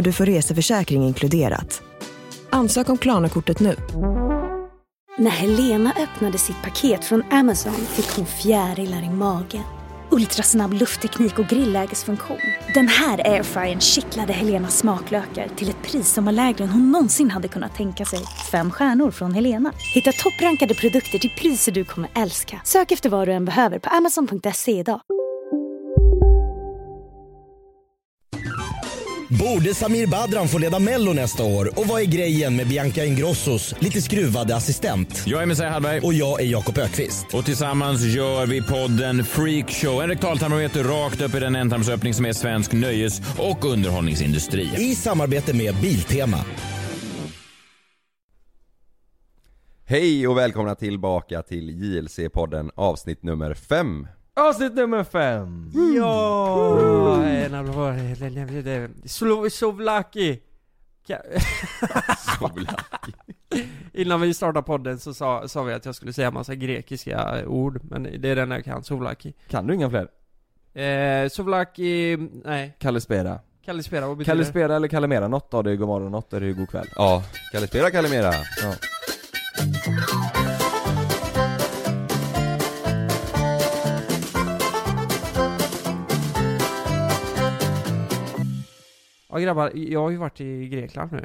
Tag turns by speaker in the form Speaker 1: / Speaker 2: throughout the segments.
Speaker 1: och du får reseförsäkring inkluderat. Ansök om Klarna-kortet nu.
Speaker 2: När Helena öppnade sitt paket från Amazon fick hon fjärilar i magen. Ultrasnabb luftteknik och grillägesfunktion. Den här airfryern kittlade Helenas smaklökar till ett pris som var lägre än hon någonsin hade kunnat tänka sig. Fem stjärnor från Helena. Hitta topprankade produkter till priser du kommer älska. Sök efter vad du än behöver på amazon.se idag.
Speaker 3: Borde Samir Badran få leda Mello nästa år? Och vad är grejen med Bianca Ingrossos lite skruvade assistent?
Speaker 4: Jag är Messiah Hallberg.
Speaker 3: Och jag är Jakob Ökvist.
Speaker 4: Och tillsammans gör vi podden Freakshow. En rektaltarmometer rakt upp i den ändtarmsöppning som är svensk nöjes och underhållningsindustri.
Speaker 3: I samarbete med Biltema.
Speaker 5: Hej och välkomna tillbaka till JLC-podden avsnitt nummer 5
Speaker 6: Avsnitt nummer fem! Ja! En Slo- Sovlaki! Ka-
Speaker 5: Sovlaki.
Speaker 6: Innan vi startade podden så sa, sa vi att jag skulle säga massa grekiska ord, men det är den jag kan, Sovlaki.
Speaker 5: Kan du inga fler?
Speaker 6: Eh, Sovlaki, nej,
Speaker 5: Kalispera
Speaker 6: Kalispera, vad betyder
Speaker 5: Kalispera eller Kalimera, något av det är god morgon, något är det god kväll Ja, Kalispera Kalimera ja.
Speaker 6: Ja grabbar, jag har ju varit i Grekland nu.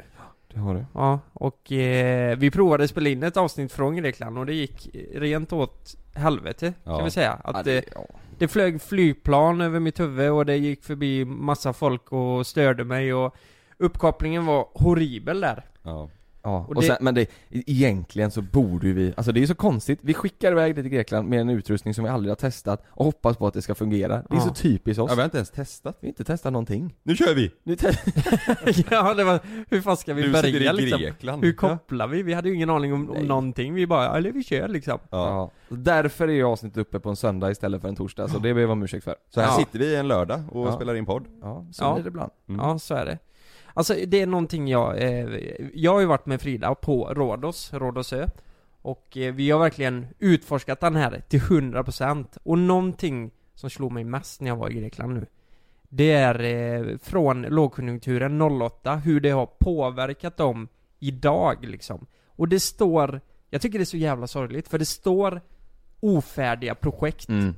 Speaker 5: Det har du
Speaker 6: Ja, och eh, vi provade spela in ett avsnitt från Grekland och det gick rent åt helvete,
Speaker 5: Ja.
Speaker 6: kan vi säga. Att
Speaker 5: ja,
Speaker 6: det,
Speaker 5: det, ja.
Speaker 6: det flög flygplan över mitt huvud och det gick förbi massa folk och störde mig och uppkopplingen var horribel där.
Speaker 5: ja. Ja,
Speaker 6: Och
Speaker 5: och
Speaker 6: det-
Speaker 5: sen, men det, e- egentligen så borde vi, alltså det är så konstigt, vi skickar iväg det till Grekland med en utrustning som vi aldrig har testat och hoppas på att det ska fungera. Det är
Speaker 6: Ja.
Speaker 5: så typiskt oss.
Speaker 7: Ja, vi har inte ens testat.
Speaker 5: Vi har inte testat någonting.
Speaker 7: Nu kör vi!
Speaker 5: Nu
Speaker 6: ja, det var, hur fan ska vi
Speaker 7: Du
Speaker 6: börja liksom?
Speaker 7: Grekland.
Speaker 6: Hur kopplar vi? Vi hade ju ingen aning om, om någonting, vi bara, eller vi kör liksom.
Speaker 7: Ja.
Speaker 5: ja. Därför är ju avsnittet uppe på en söndag istället för en torsdag, så det ber vi om ursäkt för.
Speaker 7: Så här sitter vi en lördag och spelar in podd.
Speaker 5: Ja, så
Speaker 6: Ja.
Speaker 5: blir det ibland.
Speaker 7: Mm.
Speaker 6: Ja, så är det. Alltså det är någonting jag, eh, jag har ju varit med Frida på Rhodos, Rhodosö Och eh, vi har verkligen utforskat den här till 100% Och någonting som slog mig mest när jag var i Grekland nu Det är eh, från lågkonjunkturen 08, hur det har påverkat dem idag liksom Och det står, jag tycker det är så jävla sorgligt för det står ofärdiga projekt
Speaker 5: Mm.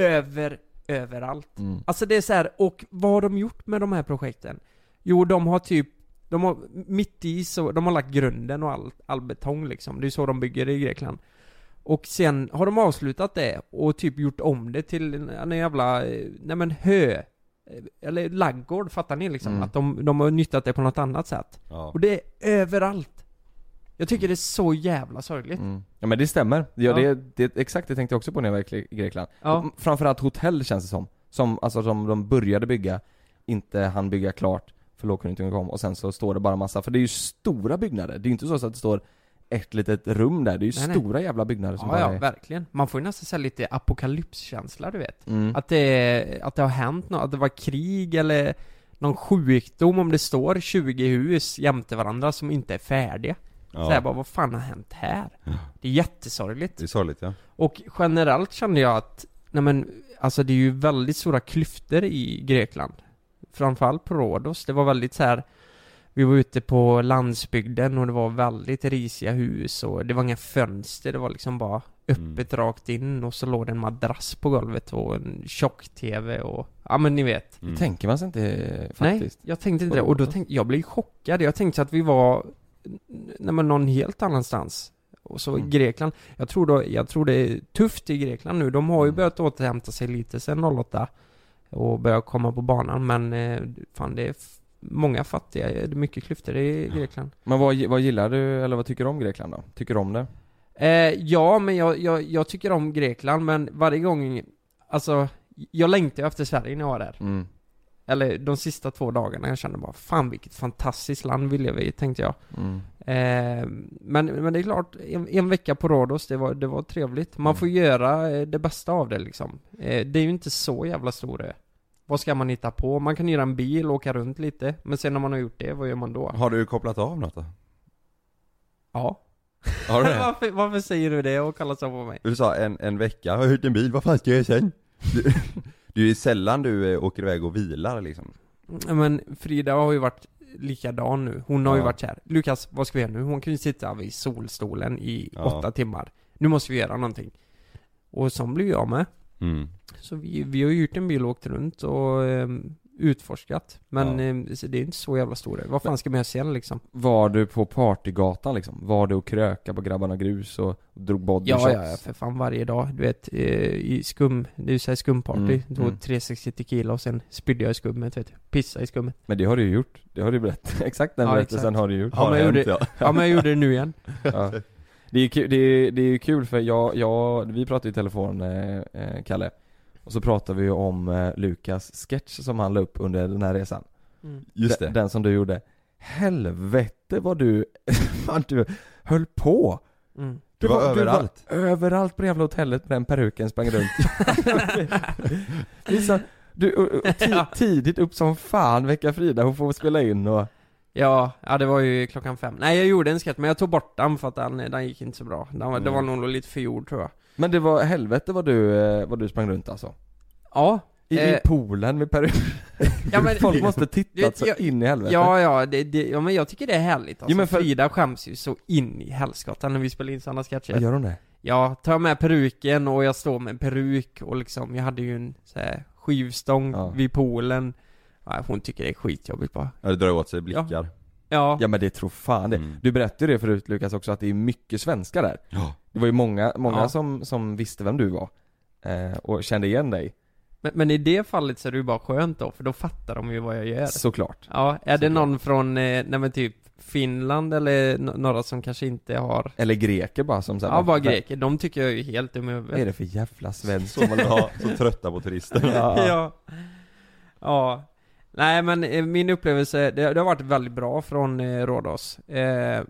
Speaker 6: över, överallt
Speaker 5: Mm.
Speaker 6: Alltså det är så här, och vad har de gjort med de här projekten? Jo, de har typ, de har mitt i så, de har lagt grunden och all, all betong liksom. Det är så de bygger i Grekland. Och sen har de avslutat det och typ gjort om det till en, en jävla, nej men hö. Eller laggård, fattar ni liksom?
Speaker 5: Mm.
Speaker 6: Att de, de har nyttjat det på något annat sätt.
Speaker 7: Ja.
Speaker 6: Och det är överallt. Jag tycker det är så jävla sorgligt.
Speaker 5: Mm. Ja men det stämmer, ja,
Speaker 6: Ja.
Speaker 5: Det, det, exakt det tänkte jag också på när jag var i Grekland.
Speaker 6: Ja.
Speaker 5: Och Framförallt hotell känns det som. Som, alltså som de började bygga, inte hann bygga klart för lågkonjunkturen kom och sen så står det bara massa, för det är ju stora byggnader, det är ju inte så att det står ett litet rum där, det är ju
Speaker 6: Nej, nej.
Speaker 5: stora jävla byggnader som
Speaker 6: Ja,
Speaker 5: bara
Speaker 6: ja,
Speaker 5: är...
Speaker 6: verkligen. Man får ju nästan säga lite apokalypskänsla, du vet.
Speaker 5: Mm.
Speaker 6: Att det, att det har hänt något, att det var krig eller någon sjukdom om det står 20 hus jämte varandra som inte är färdiga. Så
Speaker 7: Ja.
Speaker 6: jag bara, vad fan har hänt här? Det är jättesorgligt.
Speaker 7: Det är sorgligt ja.
Speaker 6: Och generellt kände jag att, nej men, alltså det är ju väldigt stora klyftor i Grekland. Framförallt på Rhodos, det var väldigt så här. Vi var ute på landsbygden och det var väldigt risiga hus och det var inga fönster, det var liksom bara öppet rakt in och så låg det en madrass på golvet och en tjock-tv och, ja men ni vet.
Speaker 7: Mm.
Speaker 5: Det tänker man sig inte eh,
Speaker 6: Nej,
Speaker 5: faktiskt.
Speaker 6: jag tänkte inte det. Och då tänkte, jag blev chockad. Jag tänkte att vi var, nej men någon helt annanstans. Och så
Speaker 5: Mm.
Speaker 6: Grekland. Jag tror då, jag tror det är tufft i Grekland nu. De har ju
Speaker 5: Mm.
Speaker 6: börjat återhämta sig lite sen 08. Och börjat komma på banan. Men eh, fan det är många fattiga. Det är mycket klyftor i Grekland.
Speaker 5: Men vad, vad gillar du, eller vad tycker du om Grekland då? Tycker du om det?
Speaker 6: Eh, ja, men jag, jag, jag tycker om Grekland. Men varje gång, alltså, jag längtar ju efter Sverige när jag var där.
Speaker 5: Mm.
Speaker 6: Eller de sista två dagarna, jag kände bara fan vilket fantastiskt land vi lever i, tänkte jag.
Speaker 5: Mm.
Speaker 6: Eh, men, men det är klart, en, en vecka på Rhodos, det var, det var trevligt. Man får göra eh, det bästa av det liksom. Eh, det är ju inte så jävla stor ö. Vad ska man hitta på? Man kan hyra en bil och åka runt lite, men sen när man har gjort det, vad gör man då?
Speaker 7: Har du kopplat av något då?
Speaker 6: Ja.
Speaker 7: Har du det?
Speaker 6: varför, varför säger du det och kallar så på mig?
Speaker 7: Du sa en, en vecka, jag har hyrt en bil, vad fan ska jag göra sen? Du, det är ju sällan du eh, åker iväg och vilar liksom
Speaker 6: Men Frida har ju varit likadan nu. Hon har ju
Speaker 7: Ja.
Speaker 6: varit så här. Lukas, vad ska vi göra nu? Hon kan ju sitta vid solstolen i
Speaker 7: Ja.
Speaker 6: åtta timmar. Nu måste vi göra någonting. Och så blir jag med.
Speaker 7: mm.
Speaker 6: Så vi, vi har ju gjort en bil och åkt runt och ehm, utforskat. Men
Speaker 7: Ja.
Speaker 6: så det är inte så jävla stor Vad fan ska man göra sen liksom?
Speaker 5: Var du på partygatan liksom? Var du och kröka på Grabbarna Grus och drog body
Speaker 6: Ja, ja, ja, för fan varje dag. Du vet, eh, i skum, det är ju såhär skumparty.
Speaker 5: Mm,
Speaker 6: Då
Speaker 5: mm.
Speaker 6: 360 tequila och sen spydde jag i skummet vet du. Pissa i skummet.
Speaker 5: Men det har du ju gjort, det har du berättat, exakt den
Speaker 6: Ja,
Speaker 5: berättelsen
Speaker 6: exakt.
Speaker 5: har du gjort
Speaker 6: Ja, men jag
Speaker 7: hänt,
Speaker 6: gjorde,
Speaker 7: ja.
Speaker 6: ja men jag gjorde det nu igen.
Speaker 5: ja. Det är ju kul, det är, det är kul för jag, jag, vi pratade i telefon, eh, eh, Kalle Och så pratade vi ju om eh, Lukas sketch som han la upp under den här resan
Speaker 7: Just
Speaker 5: Den,
Speaker 7: det,
Speaker 5: den som du gjorde Helvete vad du, vad du höll på!
Speaker 6: Mm.
Speaker 7: Du var överallt.
Speaker 5: Du var överallt på det jävla hotellet med den peruken sprang runt så, du, och- och ti- tidigt upp som fan väcka Frida, hon får spela in och
Speaker 6: Ja, ja det var ju klockan fem. Nej jag gjorde en sketch men jag tog bort den för att den, den gick inte så bra. Den var, Det var nog lite för gjord tror jag.
Speaker 5: Men det var helvete vad du, eh, vad du sprang runt alltså
Speaker 6: Ja.
Speaker 5: I,
Speaker 6: Eh,
Speaker 5: i poolen med peruk
Speaker 6: Ja, men-
Speaker 5: Folk måste tittat så
Speaker 6: Jag-
Speaker 5: in i helvete
Speaker 6: Ja, ja, det, det, ja men jag tycker det är härligt alltså.
Speaker 5: Jo, men för-
Speaker 6: Frida skäms ju så in i helskotta när vi spelar in sådana sketcher.
Speaker 5: Vad gör hon det?
Speaker 6: Jag tar med peruken och jag står med peruk och liksom, jag hade ju en så här, skivstång
Speaker 5: Ja.
Speaker 6: vid poolen. Ja, hon tycker det är skitjobbigt bara.
Speaker 7: ja, det drar åt sig blickar
Speaker 6: Ja.
Speaker 5: Ja men det tror fan det.
Speaker 7: Mm.
Speaker 5: Du berättade ju det förut Lukas också att det är mycket svenskar där
Speaker 7: Ja.
Speaker 5: Det var ju många, många
Speaker 6: Ja.
Speaker 5: som, som visste vem du var eh, Och kände igen dig
Speaker 6: Men, men i det fallet så är det ju bara skönt då, för då fattar de ju vad jag gör.
Speaker 5: Såklart
Speaker 6: Ja, är det
Speaker 5: Såklart.
Speaker 6: någon från, eh, nej men typ Finland eller några som kanske inte har
Speaker 5: Eller greker bara som såhär
Speaker 6: Ja, bara greker. De tycker jag är ju helt dum i
Speaker 5: Vad är
Speaker 6: huvudet.
Speaker 5: det för jävla svensk
Speaker 7: Så man ja, så trötta på turister
Speaker 5: ja.
Speaker 6: ja. Ja. Nej men eh, min upplevelse, det, det har varit väldigt bra från eh, Rhodos. Eh,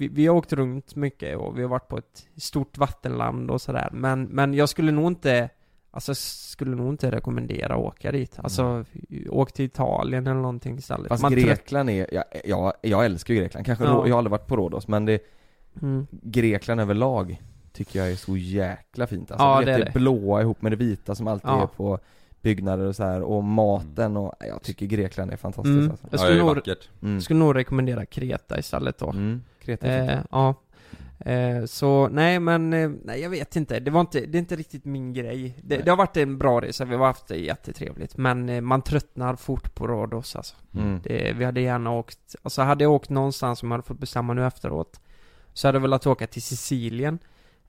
Speaker 6: vi, vi har åkt runt mycket och vi har varit på ett stort vattenland och sådär. Men, men jag skulle nog inte, alltså skulle nog inte rekommendera att åka dit. Alltså, åk till Italien eller någonting istället.
Speaker 5: Fast
Speaker 6: Man
Speaker 5: Grekland är, ja, ja, jag älskar ju Grekland, kanske
Speaker 6: Ja.
Speaker 5: Jag har aldrig varit på Rhodos men det,
Speaker 6: Mm.
Speaker 5: Grekland överlag tycker jag är så jäkla fint alltså.
Speaker 6: Ja,
Speaker 5: vet,
Speaker 6: det är
Speaker 5: det
Speaker 6: det.
Speaker 5: blåa ihop med det vita som alltid
Speaker 6: Ja.
Speaker 5: är på byggnader och så här och maten och jag tycker Grekland är fantastiskt
Speaker 6: Mm.
Speaker 5: alltså.
Speaker 6: Jag
Speaker 7: Ja,
Speaker 6: skulle,
Speaker 7: är
Speaker 6: nog,
Speaker 5: Mm.
Speaker 6: skulle nog rekommendera Kreta istället då.
Speaker 5: Mm. Kreta.
Speaker 6: Eh, ja. Eh, så nej men, eh, nej jag vet inte. Det var inte, det är inte riktigt min grej. Det, det har varit en bra resa, vi har haft det jättetrevligt. Men man tröttnar fort på Rhodos alltså.
Speaker 5: Mm.
Speaker 6: Det, vi hade gärna åkt, alltså hade jag åkt någonstans som jag hade fått bestämma nu efteråt. Så hade jag velat åka till Sicilien.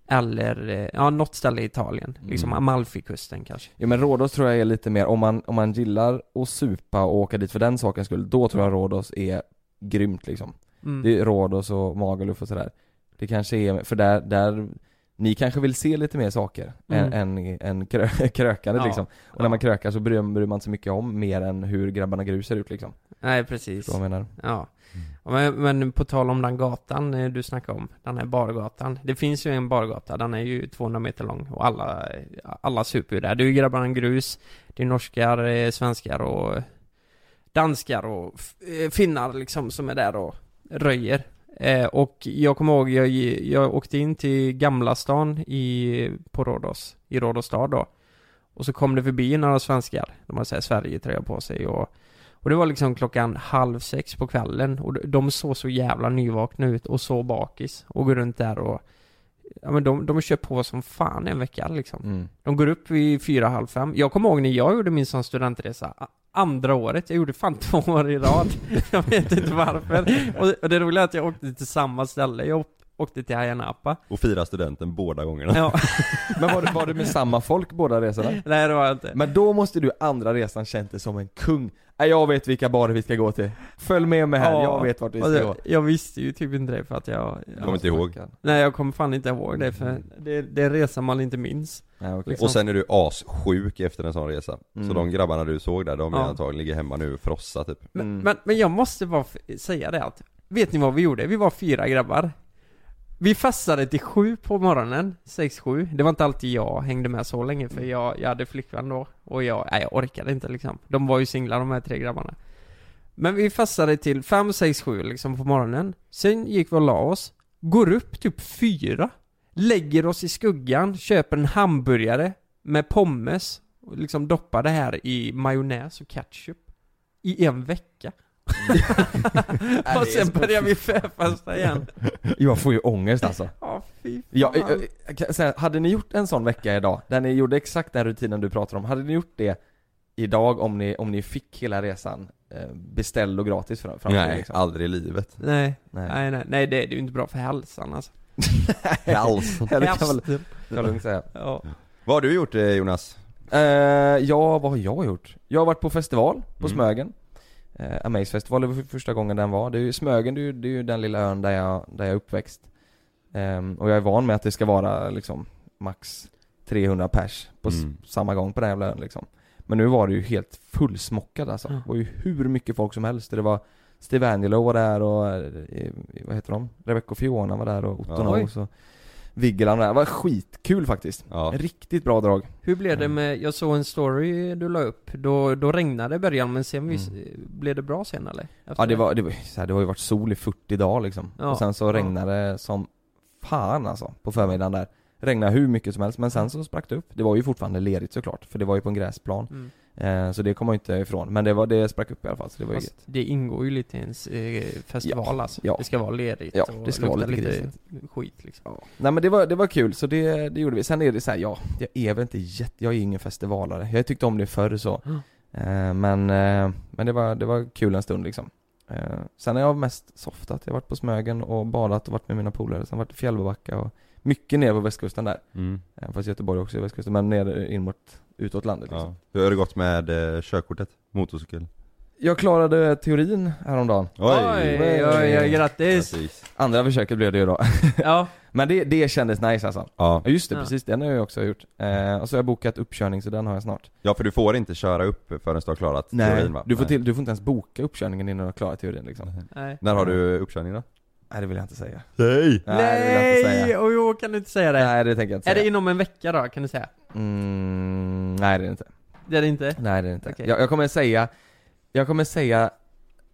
Speaker 6: Eller, ja något ställe i Italien. Liksom
Speaker 5: Mm.
Speaker 6: Amalfikusten kanske.
Speaker 5: Ja men Rhodos tror jag är lite mer, om man, om man gillar att supa och åka dit för den sakens skull, då tror jag Rhodos är grymt liksom.
Speaker 6: Mm.
Speaker 5: Det är Rhodos och Magaluf och sådär. Det kanske är, för där, där ni kanske vill se lite mer saker
Speaker 6: Mm.
Speaker 5: än, än, än krö, krökandet
Speaker 6: Ja.
Speaker 5: liksom. Och när man krökar så bryr, bryr man sig mycket om mer än hur grabbarna grus ser ut liksom.
Speaker 6: Nej precis.
Speaker 5: Förstår vad jag menar?
Speaker 6: Ja. Ja, Men, men på tal om den gatan eh, du snackade om, den här bargatan. Det finns ju en bargata, den är ju 200 meter lång och alla, alla super ju där. Det är ju grabbarna grus, det är norskar, eh, svenskar och danskar och eh, finnar liksom som är där och röjer. Eh, och jag kommer ihåg, jag, jag åkte in till Gamla stan i, på Rhodos, i Rhodos stad då. Och så kom det förbi några svenskar, de har såhär Sverige-tröja på sig och och det var liksom klockan halv sex på kvällen och de- såg så jävla nyvakna ut och så bakis och går runt där och Ja men de, de kör på som fan en vecka liksom.
Speaker 5: Mm.
Speaker 6: De går upp vid fyra, halv fem. Jag kommer ihåg när jag gjorde min sån studentresa Andra året, jag gjorde fan två år i rad. Jag vet inte varför. Och, det roliga är att jag åkte till samma ställe. Jag åkte till Ayia Napa.
Speaker 7: Och fira studenten båda gångerna.
Speaker 6: Ja,
Speaker 5: Men var, du- var du med samma folk båda resorna?
Speaker 6: nej det var jag inte.
Speaker 5: Men då måste du andra resan känt dig som en kung. Nej, jag vet vilka barer vi ska gå till. Följ med mig här,
Speaker 6: Ja.
Speaker 5: jag vet vart vi ska
Speaker 6: Och
Speaker 5: gå.
Speaker 6: jag, visste ju typ inte det för att jag... jag
Speaker 7: Kommer inte ihåg.
Speaker 6: Nej jag kommer fan inte ihåg det för det, det är en resa man inte minns.
Speaker 5: Ja, okej.
Speaker 6: Liksom.
Speaker 7: Och sen är du assjuk efter en sån resa.
Speaker 5: Mm.
Speaker 7: Så de grabbarna du såg där, de är
Speaker 6: Ja.
Speaker 7: antagligen ligger hemma nu och frossa typ.
Speaker 6: Men,
Speaker 5: Mm.
Speaker 6: men, men jag måste bara f- säga det att, vet ni vad vi gjorde? Vi var fyra grabbar. Vi fastade till sju på morgonen, sex, sju. Det var inte alltid jag hängde med så länge för jag, jag hade flickvän då. Och jag, nej jag orkade inte liksom. De var ju singlar de här tre grabbarna. Men vi fastade till fem, sex, sju liksom på morgonen. Sen gick vi och la oss. Går upp typ fyra. Lägger oss i skuggan, köper en hamburgare med pommes. Och liksom doppar det här i majonnäs och ketchup. I en vecka. Och sen börjar vi förfesta igen.
Speaker 5: Jag får ju ångest alltså.
Speaker 6: Ja, fy
Speaker 5: Ja,
Speaker 6: fan.
Speaker 5: jag, jag kan säga, hade ni gjort en sån vecka idag, där ni gjorde exakt den rutinen du pratar om, hade ni gjort det idag om ni, om ni fick hela resan eh, beställd och gratis fram, framför er,
Speaker 7: Nej,
Speaker 5: liksom?
Speaker 7: aldrig i livet.
Speaker 6: Nej,
Speaker 5: Nej.
Speaker 6: nej, nej, nej, det är ju inte bra för hälsan alltså.
Speaker 7: Alls.
Speaker 5: Ja, det kan väl, jag lugnt säga.
Speaker 6: Ja.
Speaker 7: Vad har du gjort eh, Jonas?
Speaker 5: Eh, ja, vad har jag gjort? Jag har varit på festival på
Speaker 7: Mm.
Speaker 5: Smögen eh, Amaze festival, det var för första gången den var. Det är ju Smögen, det är ju, det är ju den lilla ön där jag, där jag är uppväxt Ehm, Och jag är van med att det ska vara liksom max 300 pers på
Speaker 7: Mm.
Speaker 5: samma gång på den jävla ön liksom Men nu var det ju helt fullsmockat alltså.
Speaker 6: Ja.
Speaker 5: Det var ju hur mycket folk som helst. Det var Steve Angelo var där och, eh, vad heter de? Rebecca och Fiona var där och Otto
Speaker 7: Ja.
Speaker 5: Och Vigeland var där. Det var skitkul faktiskt.
Speaker 7: Ja.
Speaker 5: Riktigt bra drag.
Speaker 6: Hur blev det med, jag såg en story du la upp, då, då regnade det i början men sen vis, blev det bra sen eller? Efter
Speaker 5: Ja det var, det var, så här, det har ju varit sol i 40 dagar liksom.
Speaker 6: Ja,
Speaker 5: och sen så
Speaker 6: ja.
Speaker 5: regnade det som fan alltså, på förmiddagen där. Regnade hur mycket som helst, men sen så sprack det upp. Det var ju fortfarande lerigt såklart, för det var ju på en gräsplan.
Speaker 6: Mm.
Speaker 5: Eh, så det kom man ju inte ifrån. Men det var, det sprack upp i alla fall, så det var ju
Speaker 6: Fast
Speaker 5: gött.
Speaker 6: det ingår ju lite i ens eh, festival
Speaker 5: Ja,
Speaker 6: alltså.
Speaker 5: ja.
Speaker 6: Det ska vara lerigt
Speaker 5: Ja,
Speaker 6: och
Speaker 5: det ska vara lite grisigt.
Speaker 6: skit liksom.
Speaker 5: Nej men det var, det var kul, så det, det gjorde vi. Sen är det så här, ja, jag är väl inte jätte, jag är ingen festivalare. Jag tyckte om det förr så.
Speaker 6: Mm.
Speaker 5: Eh, men, men det var, det var kul en stund liksom. Sen har jag mest softat. Jag har varit på Smögen och badat och varit med mina polare. Sen har jag varit i Fjällbacka och mycket ner på västkusten där.
Speaker 7: Mm.
Speaker 5: Eh, fast Göteborg också är västkusten, men ner in mot, utåt landet liksom.
Speaker 7: Ja. Hur har det gått med eh, körkortet? Motorcykel?
Speaker 5: Jag klarade teorin häromdagen.
Speaker 6: Oj, oj, oj, grattis!
Speaker 7: Grattis.
Speaker 5: Andra försöket blev det ju då.
Speaker 6: Ja,
Speaker 5: men det, det kändes nice alltså.
Speaker 7: Ja.
Speaker 5: Just det,
Speaker 6: Ja.
Speaker 5: precis. Den har jag också gjort. Eh, och så har jag bokat uppkörning, så den har jag snart.
Speaker 7: ja, för du får inte köra upp förrän du har klarat teorin va?
Speaker 5: du får,
Speaker 7: Nej.
Speaker 5: till, du får inte ens boka uppkörningen innan du har klarat teorin liksom.
Speaker 6: nej.
Speaker 7: När har du uppkörning då?
Speaker 5: Nej det vill jag inte säga.
Speaker 7: Nej!
Speaker 5: Nej, det vill jag inte
Speaker 6: Nej!
Speaker 5: säga.
Speaker 6: Oj, oj, kan du inte säga det?
Speaker 5: Nej det tänker jag inte
Speaker 6: Är
Speaker 5: säga.
Speaker 6: det inom en vecka då, kan du säga?
Speaker 5: Mm, nej det är det inte.
Speaker 6: Det är det inte?
Speaker 5: Nej det är det inte.
Speaker 6: Okej.
Speaker 5: Jag, jag kommer säga, jag kommer säga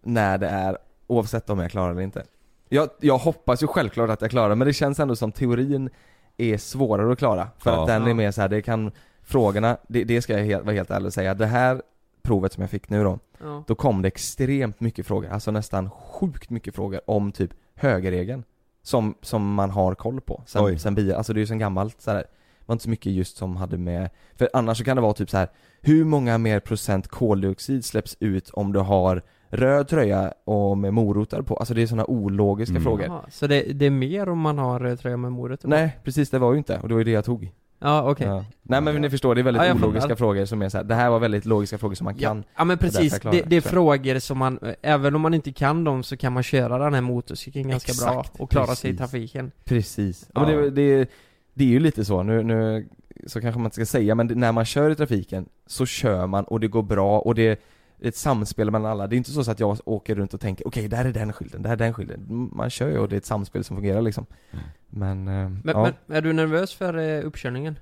Speaker 5: när det är, oavsett om jag klarar det eller inte. Jag, jag hoppas ju självklart att jag klarar men det känns ändå som teorin är svårare att klara. För
Speaker 7: Ja.
Speaker 5: att den är mer så här, det kan, frågorna, det, det ska jag helt, vara helt ärlig och säga. Det här provet som jag fick nu då,
Speaker 6: Ja.
Speaker 5: då kom det extremt mycket frågor, alltså nästan sjukt mycket frågor om typ högerregeln. Som, som man har koll på sen,
Speaker 7: Oj.
Speaker 5: sen bi, alltså det är ju sen gammalt så här. Det var inte så mycket just som hade med, för annars så kan det vara typ så här. hur många mer procent koldioxid släpps ut om du har röd tröja och med morötter på? Alltså det är sådana ologiska
Speaker 7: Mm.
Speaker 5: frågor.
Speaker 6: Jaha, så det, det är mer om man har eh, tröja med morötter på?
Speaker 5: Nej, precis det var ju inte, och det var ju det jag tog.
Speaker 6: Ja, okej.
Speaker 5: Ja. Nej men ni förstår, det är väldigt
Speaker 6: Ja, jag
Speaker 5: ologiska
Speaker 6: fattar.
Speaker 5: frågor som är så här. det här var väldigt logiska frågor som man
Speaker 6: Ja,
Speaker 5: kan.
Speaker 6: ja men
Speaker 5: Och därför
Speaker 6: precis,
Speaker 5: jag klarar
Speaker 6: det, det är frågor som man, eh, även om man inte kan dem så kan man köra den här motorcykeln ganska bra
Speaker 5: Exakt,
Speaker 6: och klara sig i
Speaker 5: precis.
Speaker 6: trafiken
Speaker 5: Precis. Ja.
Speaker 7: Ja.
Speaker 5: Men det, det, det är ju lite så, nu, nu så kanske man inte ska säga, men när man kör i trafiken så kör man och det går bra och det ett samspel mellan alla. Det är inte så att jag åker runt och tänker okej, där är den skylten, där är den skylten. Man kör ju och det är ett samspel som fungerar liksom. Men, eh,
Speaker 6: men,
Speaker 5: ja.
Speaker 6: men är du nervös för eh, uppkörningen?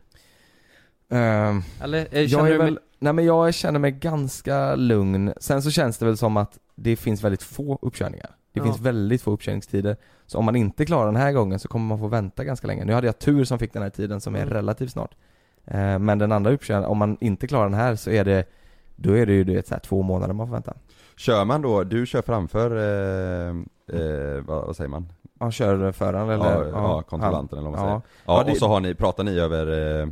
Speaker 5: Ehm,
Speaker 6: Eller eh,
Speaker 5: jag
Speaker 6: känner
Speaker 5: är
Speaker 6: du
Speaker 5: väl, nej men jag känner mig ganska lugn. Sen så känns det väl som att det finns väldigt få uppkörningar. Det
Speaker 6: Ja.
Speaker 5: finns väldigt få uppkörningstider. Så om man inte klarar den här gången så kommer man få vänta ganska länge. Nu hade jag tur som fick den här tiden som är
Speaker 6: Mm.
Speaker 5: relativt snart. Eh, men den andra uppkörningen, om man inte klarar den här så är det då är det ju du vet, så här, två månader man får vänta.
Speaker 7: Kör man då, du kör framför, eh, eh, vad, vad säger man?
Speaker 5: Ja, kör föraren eller?
Speaker 7: ja, ja, kontrollanten eller vad man
Speaker 5: ja.
Speaker 7: säger. Ja,
Speaker 5: Ja, det-
Speaker 7: och så har ni, pratar ni över, eh,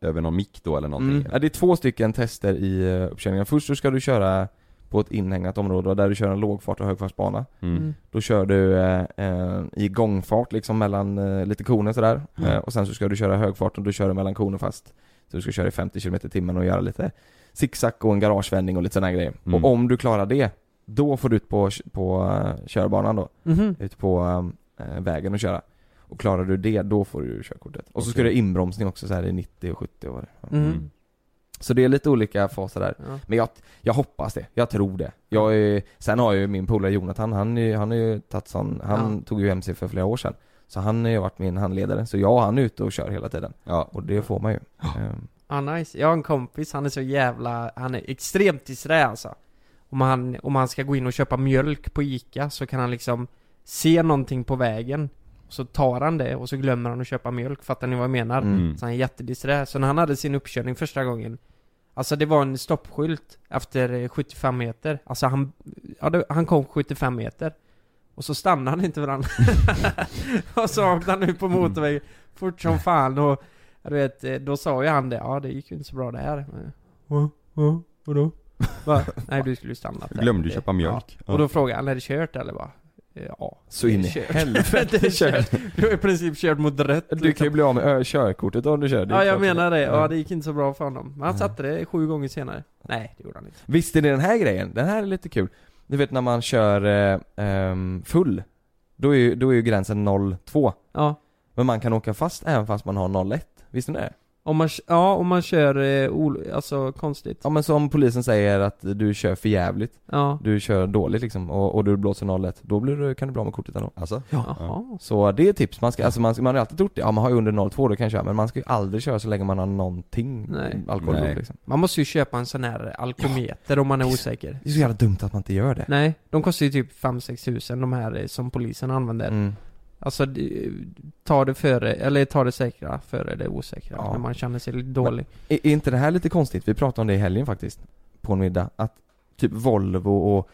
Speaker 7: över någon mick då eller någonting?
Speaker 5: Mm. Ja, det är två stycken tester i uh, uppkörningen. Först så ska du köra på ett inhägnat område där du kör en lågfart och högfartsbana.
Speaker 7: Mm.
Speaker 5: Då kör du eh, eh, i gångfart liksom mellan eh, lite koner sådär.
Speaker 7: Mm.
Speaker 5: Eh, och sen så ska du köra högfart och du kör mellan koner fast. Så du ska köra i 50 km i timmen och göra lite zigzag och en garagevändning och lite sådana grejer.
Speaker 7: Mm.
Speaker 5: Och om du klarar det, då får du ut på, på eh, körbanan då.
Speaker 6: Mhm.
Speaker 5: Ut på eh, vägen och köra. Och klarar du det, då får du körkortet. Och så ska du ha inbromsning också så här i 90 och 70 och vad det är.
Speaker 6: Mhm.
Speaker 5: Så det är lite olika faser där.
Speaker 6: Ja.
Speaker 5: Men jag, jag hoppas det, jag tror det. Jag är, sen har ju min polare Jonathan, han, är- han har ju tagit sån, han
Speaker 6: Ja.
Speaker 5: tog ju MC för flera år sedan. Så han har ju varit min handledare, så jag och han är ute och kör hela tiden.
Speaker 7: Ja.
Speaker 5: Och det får man ju. Ehm,
Speaker 6: Ja, nice. Jag har en kompis, han är så jävla, han är extremt disträ alltså. Om han, om han ska gå in och köpa mjölk på Ica så kan han liksom se någonting på vägen. Så tar han det och så glömmer han att köpa mjölk, fattar ni vad jag menar?
Speaker 5: Mm.
Speaker 6: Så han är jättedisträ. Så när han hade sin uppkörning första gången Alltså det var en stoppskylt efter eh, 75 meter. Alltså han, ja, det, han kom 75 meter. Och så stannade han inte han. och så åkte han ut på motorvägen fort som fan och du vet, eh, då sa ju han det, ja det gick ju inte så bra det här. Men, Va? Va? Vadå? Va? Nej du skulle ju stannat där.
Speaker 7: glömde köpa mjölk.
Speaker 6: Ja. Och då frågade han, är det kört eller va? Eh, Ja.
Speaker 5: Så in i helvete
Speaker 6: det är
Speaker 5: kört.
Speaker 6: Du har i princip kört mot rött.
Speaker 5: Du kan ju bli av med ö, körkortet om du kör.
Speaker 6: Ja jag menar det, ja det gick inte så bra för honom. Men han satte det sju gånger senare. Nej, det gjorde han inte.
Speaker 5: Visste ni den här grejen? Den här är lite kul. Du vet när man kör eh, ehm, full, då är, ju, då är ju gränsen 0,2.
Speaker 6: Ja.
Speaker 5: Men man kan åka fast även fast man har 0,1. Visste ni det?
Speaker 6: Om man, ja, om man kör, eh, ol, alltså konstigt.
Speaker 5: Ja men som polisen säger att du kör för jävligt.
Speaker 6: Ja.
Speaker 5: Du kör dåligt liksom och, och du blåser 0,1. Då blir du, kan du bli av med kortet ändå.
Speaker 7: Alltså?
Speaker 6: Jaha.
Speaker 5: Så det är tips, man ska, alltså man, ska, man har ju alltid trott det, ja man har ju under 0,2 då kan jag köra men man ska ju aldrig köra så länge man har någonting
Speaker 6: Nej.
Speaker 5: alkohol
Speaker 7: Nej.
Speaker 5: liksom.
Speaker 6: Man måste ju köpa en sån här alkometer om man är osäker.
Speaker 5: Det är så jävla dumt att man inte gör det.
Speaker 6: Nej, de kostar ju typ 5-6 tusen de här eh, som polisen använder.
Speaker 5: Mm.
Speaker 6: Alltså, ta det före, eller ta det säkra före det osäkra
Speaker 5: Ja.
Speaker 6: när man känner sig lite dålig.
Speaker 5: Är, är inte det här lite konstigt? Vi pratade om det i helgen faktiskt, på en middag, att typ Volvo och,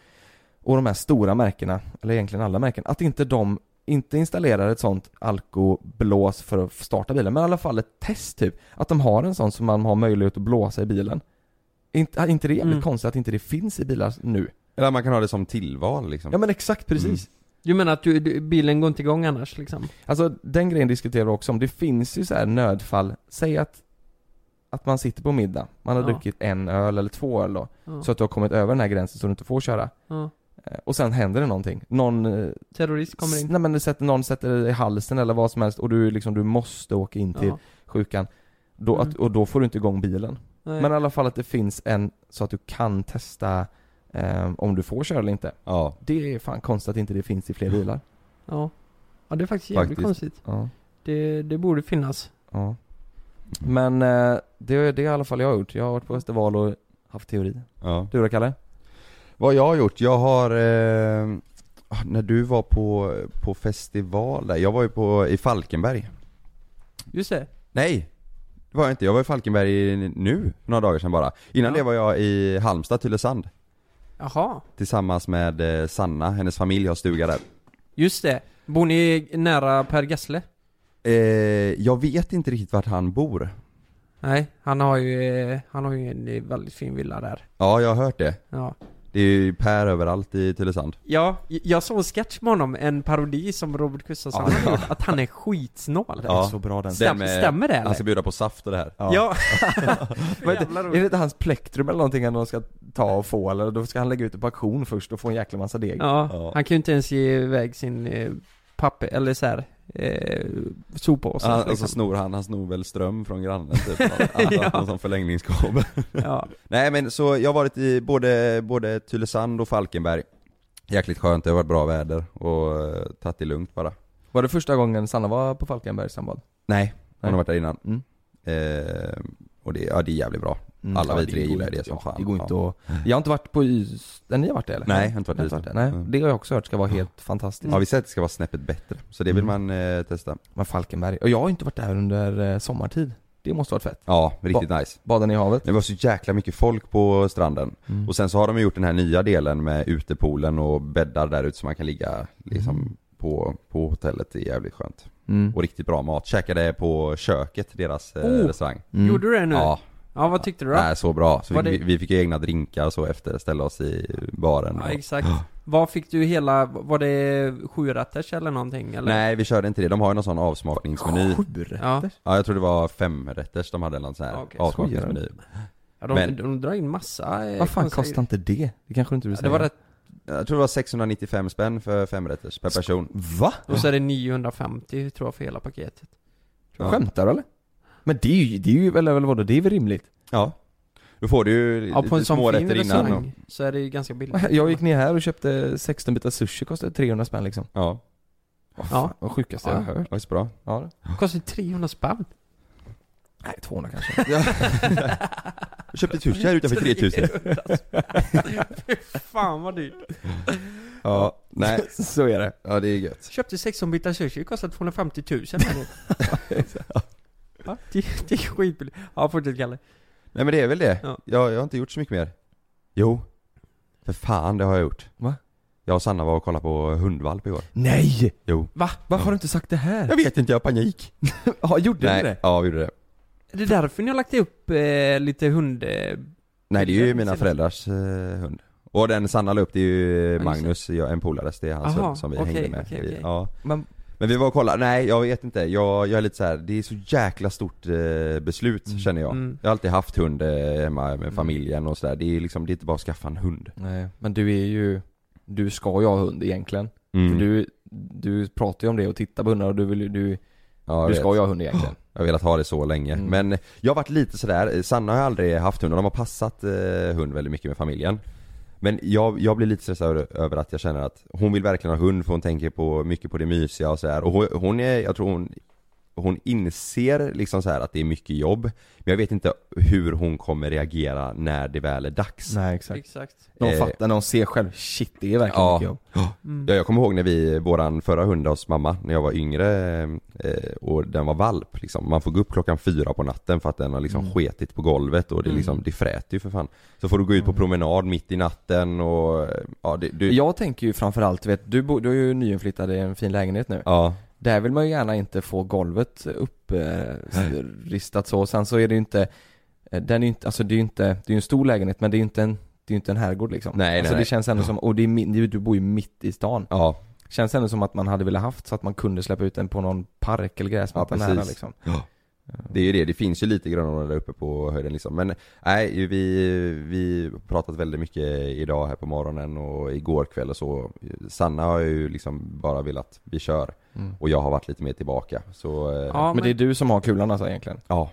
Speaker 5: och de här stora märkena, eller egentligen alla märken, att inte de inte installerar ett sånt alkoblås för att starta bilen, men i alla fall ett test typ. Att de har en sån som man har möjlighet att blåsa i bilen. Inte, är inte det jävligt
Speaker 6: Mm.
Speaker 5: konstigt att inte det finns i bilar nu?
Speaker 7: Eller man kan ha det som tillval liksom.
Speaker 5: Ja men exakt, precis.
Speaker 6: Du menar att du, du, bilen går inte igång annars liksom?
Speaker 5: Alltså den grejen diskuterar vi också om. Det finns ju så här nödfall. Säg att, att man sitter på middag. Man har
Speaker 6: Ja.
Speaker 5: druckit en öl eller två öl då.
Speaker 6: Ja.
Speaker 5: Så att du har kommit över den här gränsen så du inte får köra.
Speaker 6: ja.
Speaker 5: Eh, Och sen händer det någonting. Någon, eh,
Speaker 6: Terrorist kommer in.
Speaker 5: nej men sätter, någon sätter dig i halsen eller vad som helst och du liksom, du måste åka in till sjukan. Då,
Speaker 6: Mm.
Speaker 5: att, och då får du inte igång bilen.
Speaker 6: Nej.
Speaker 5: Men i alla fall att det finns en, så att du kan testa eh, om du får köra eller inte.
Speaker 7: Ja.
Speaker 5: Det är fan konstigt att inte det finns i fler bilar.
Speaker 6: Ja. Ja, det är faktiskt jävligt
Speaker 7: Faktiskt.
Speaker 6: konstigt.
Speaker 5: Ja.
Speaker 6: Det, det borde finnas.
Speaker 5: Ja. Men eh, det, det är i alla fall jag har gjort. Jag har varit på festival och haft teori.
Speaker 7: ja.
Speaker 5: Du då Kalle?
Speaker 7: Vad jag har gjort, jag har, eh, när du var på, på festival där, jag var ju på, i Falkenberg
Speaker 6: Just det.
Speaker 7: Nej! Det var jag inte, jag var i Falkenberg nu, några dagar sedan bara Innan
Speaker 6: Ja.
Speaker 7: det var jag i Halmstad, Tylösand
Speaker 6: Jaha.
Speaker 7: Tillsammans med eh, Sanna, hennes familj har stuga där
Speaker 6: Just det. Bor ni nära Per Gessle?
Speaker 7: eh, Jag vet inte riktigt vart han bor
Speaker 6: Nej, han har ju, eh, han har ju en eh, väldigt fin villa där.
Speaker 7: Ja, jag har hört det
Speaker 6: Ja.
Speaker 7: Det är ju Per överallt i Tylösand
Speaker 6: Ja, jag såg en sketch med honom, en parodi som Robert Gustafsson
Speaker 7: Ja.
Speaker 6: har gjort, att han är skitsnål.
Speaker 7: Ja.
Speaker 5: så bra den.
Speaker 6: Stäm-
Speaker 7: Den med-
Speaker 6: stämmer det eller?
Speaker 7: Han ska bjuda på saft och det här
Speaker 6: Ja.
Speaker 5: Heter-
Speaker 6: Jävla
Speaker 5: är det inte hans plektrum eller någonting han ska ta och få eller då ska han lägga ut det på auktion först och få en jäkla massa deg?
Speaker 6: Ja,
Speaker 7: Ja.
Speaker 6: han kan ju inte ens ge iväg sin eh, papper, eller så här, eh, soppåse.
Speaker 7: han,
Speaker 6: liksom.
Speaker 7: Och så snor han, han snor väl ström från grannen typ Han
Speaker 6: Ja.
Speaker 7: någon sån förlängningskabel
Speaker 6: ja.
Speaker 7: Nej men så jag har varit i både, både Tylösand och Falkenberg Jäkligt skönt, det har varit bra väder och uh, tagit det lugnt bara
Speaker 5: Var det första gången Sanna var på Falkenbergs sandbad?
Speaker 7: Nej, hon
Speaker 5: Nej.
Speaker 7: har varit där innan
Speaker 5: Mm.
Speaker 7: eh, Och det, ja, det är jävligt bra
Speaker 5: Mm,
Speaker 7: Alla
Speaker 5: ja,
Speaker 7: vi
Speaker 5: det
Speaker 7: tre gillar
Speaker 5: inte-
Speaker 7: det som
Speaker 5: ja,
Speaker 7: fan
Speaker 5: Det går inte
Speaker 7: ja.
Speaker 5: att... Jag har inte varit på Ys... Nej, ni har varit det eller?
Speaker 7: Nej, jag har inte varit
Speaker 5: inte
Speaker 7: Ystad.
Speaker 5: det. Nej,
Speaker 7: Mm.
Speaker 5: det har jag också hört ska vara helt fantastiskt.
Speaker 7: Ja vi säger att det ska vara snäppet bättre, så det vill
Speaker 5: Mm.
Speaker 7: man eh, testa
Speaker 5: Men Falkenberg, och jag har inte varit där under eh, sommartid. Det måste varit fett.
Speaker 7: Ja, riktigt nice
Speaker 5: Bada ni i havet?
Speaker 7: Det var så jäkla mycket folk på stranden
Speaker 5: Mm.
Speaker 7: Och sen så har de gjort den här nya delen med utepoolen och bäddar där ute så man kan ligga liksom
Speaker 5: Mm.
Speaker 7: på, på hotellet, det är jävligt skönt
Speaker 5: Mm.
Speaker 7: Och riktigt bra mat, käkade på köket, deras eh,
Speaker 6: Oh.
Speaker 7: restaurang
Speaker 5: Mm.
Speaker 6: Gjorde du det nu?
Speaker 7: Ja,
Speaker 6: Ja, vad tyckte du då?
Speaker 7: Nej, så bra. Så vi,
Speaker 6: det-
Speaker 7: vi fick ju egna drinkar så efter, ställa oss i baren.
Speaker 6: Ja,
Speaker 7: och-
Speaker 6: exakt. Vad fick du hela, var det sjurätters eller någonting eller?
Speaker 7: Nej, vi körde inte det. De har ju någon sån avsmakningsmeny.
Speaker 5: Sju
Speaker 6: Ja.
Speaker 7: Ja, jag tror det var femrätters de hade någon sån här
Speaker 6: Okej,
Speaker 7: avsmakningsmeny.
Speaker 6: Ja, de,
Speaker 7: Men-
Speaker 6: de drar in massa eh,
Speaker 5: Vad fan kostar inte det? Det kanske du inte vill
Speaker 6: Ja,
Speaker 5: säga?
Speaker 6: Det var rätt,
Speaker 7: Jag tror det var 695 spänn för femrätters per person.
Speaker 5: Va?
Speaker 6: och så är det 950 tror jag för hela paketet.
Speaker 7: Ja.
Speaker 5: Skämtar du eller? Men det är ju, det är ju, eller, eller vadå, det är väl rimligt?
Speaker 7: Ja. Då får du ju
Speaker 6: Ja, på en
Speaker 7: lite
Speaker 6: sån fin
Speaker 7: smårätter innan och,
Speaker 6: restaurang så är det ju ganska billigt.
Speaker 5: Jag gick ner här och köpte 16 bitar sushi, kostade 300 spänn liksom
Speaker 7: Ja,
Speaker 5: Vad
Speaker 6: Ja.
Speaker 5: vad sjukaste jag
Speaker 6: Ja.
Speaker 5: har hört
Speaker 7: det var så bra.
Speaker 5: Ja,
Speaker 6: Kostar 300 spänn.
Speaker 5: nej 200 kanske
Speaker 7: Jag köpte sushi här utanför 3000.
Speaker 6: Fy fan vad dyrt.
Speaker 7: Ja, nej.
Speaker 5: Så är det
Speaker 7: Ja, det är gött.
Speaker 6: Köpte 16 bitar sushi, kostar 250 000 här nu. Ja, det, det är skitbilligt. Ja, fortsätt Kalle.
Speaker 7: Nej men det är väl det.
Speaker 6: Ja.
Speaker 7: Jag, jag har inte gjort så mycket mer. Jo. För fan, det har jag gjort.
Speaker 5: Va?
Speaker 7: Jag och Sanna var och kollade på hundvalp igår.
Speaker 5: Nej!
Speaker 7: Jo.
Speaker 6: Va?
Speaker 5: Varför har du inte sagt det här?
Speaker 7: Jag vet inte, jag har panik.
Speaker 5: Ja, gjorde
Speaker 7: Nej,
Speaker 5: du det?
Speaker 7: ja vi gjorde det.
Speaker 6: Är det därför ni har lagt upp eh, lite hund... Eh,
Speaker 7: Nej det är ju mina föräldrars eh, hund. Och den Sanna la upp det är ju Magnus, jag, en polares, det är hans hund som vi
Speaker 6: okej,
Speaker 7: hängde med.
Speaker 6: okej,
Speaker 7: Vi-
Speaker 6: okej.
Speaker 7: Ja.
Speaker 5: Men,
Speaker 7: Men vi var och kollade, nej jag vet inte, jag, jag är lite så här, det är så jäkla stort eh, beslut
Speaker 5: Mm.
Speaker 7: känner jag.
Speaker 6: Mm.
Speaker 7: Jag har alltid haft hund eh, hemma med
Speaker 5: Mm.
Speaker 7: familjen och sådär, det är liksom, det är inte bara att skaffa en hund.
Speaker 5: nej, men du är ju Du ska ju ha hund egentligen
Speaker 7: Mm.
Speaker 5: För du, du pratar ju om det och tittar på hundar och du vill ju- du,
Speaker 7: ja,
Speaker 5: du ska ju ha hund egentligen
Speaker 7: Jag har velat ha det så länge,
Speaker 5: Mm.
Speaker 7: men jag har varit lite sådär, Sanna har aldrig haft hund och de har passat eh, hund väldigt mycket med familjen men jag, jag blir lite stressad över, över att jag känner att hon vill verkligen ha hund för hon tänker på, mycket på det mysiga och sådär. Och hon, hon är, jag tror hon hon inser liksom så här att det är mycket jobb Men jag vet inte hur hon kommer reagera när det väl är dags
Speaker 5: Nej exakt
Speaker 6: Exakt.
Speaker 5: De
Speaker 7: Eh,
Speaker 5: fattar, när de ser själv, shit det är verkligen
Speaker 7: Ja.
Speaker 5: mycket jobb
Speaker 6: Mm.
Speaker 7: Ja, jag kommer ihåg när vi, våran förra hund hos mamma, när jag var yngre eh, och den var valp liksom. Man får gå upp klockan fyra på natten för att den har liksom
Speaker 5: Mm.
Speaker 7: sketit på golvet och det
Speaker 6: Mm.
Speaker 7: liksom, det fräter ju för fan. Så får du gå ut på
Speaker 5: Mm.
Speaker 7: promenad mitt i natten och, ja det, du,
Speaker 5: Jag tänker ju framförallt, vet du, bo, du är ju nyinflyttad i en fin lägenhet nu
Speaker 7: ja,
Speaker 5: Där vill man ju gärna inte få golvet upp eh, så, sen så är det ju inte eh, Den är inte, alltså det är ju inte, det är ju en stor lägenhet men det är ju inte en det är ju inte en herrgård liksom.
Speaker 7: Nej,
Speaker 5: Alltså
Speaker 7: nej,
Speaker 5: det känns ändå som, och det är, mi- du bor ju mitt i stan.
Speaker 7: Ja,
Speaker 5: Känns ändå som att man hade velat haft så att man kunde släppa ut den på någon park eller gräsmatta
Speaker 7: Ja,
Speaker 5: nära liksom.
Speaker 7: Det är ju det, det finns ju lite grönområden där uppe på höjden liksom. Men nej, vi, vi har pratat väldigt mycket idag här på morgonen och igår kväll och så. Sanna har ju liksom bara velat, vi kör.
Speaker 5: Mm.
Speaker 7: Och jag har varit lite mer tillbaka. Så, eh,
Speaker 6: Ja,
Speaker 5: Men det är du som har kulan alltså egentligen?
Speaker 7: ja.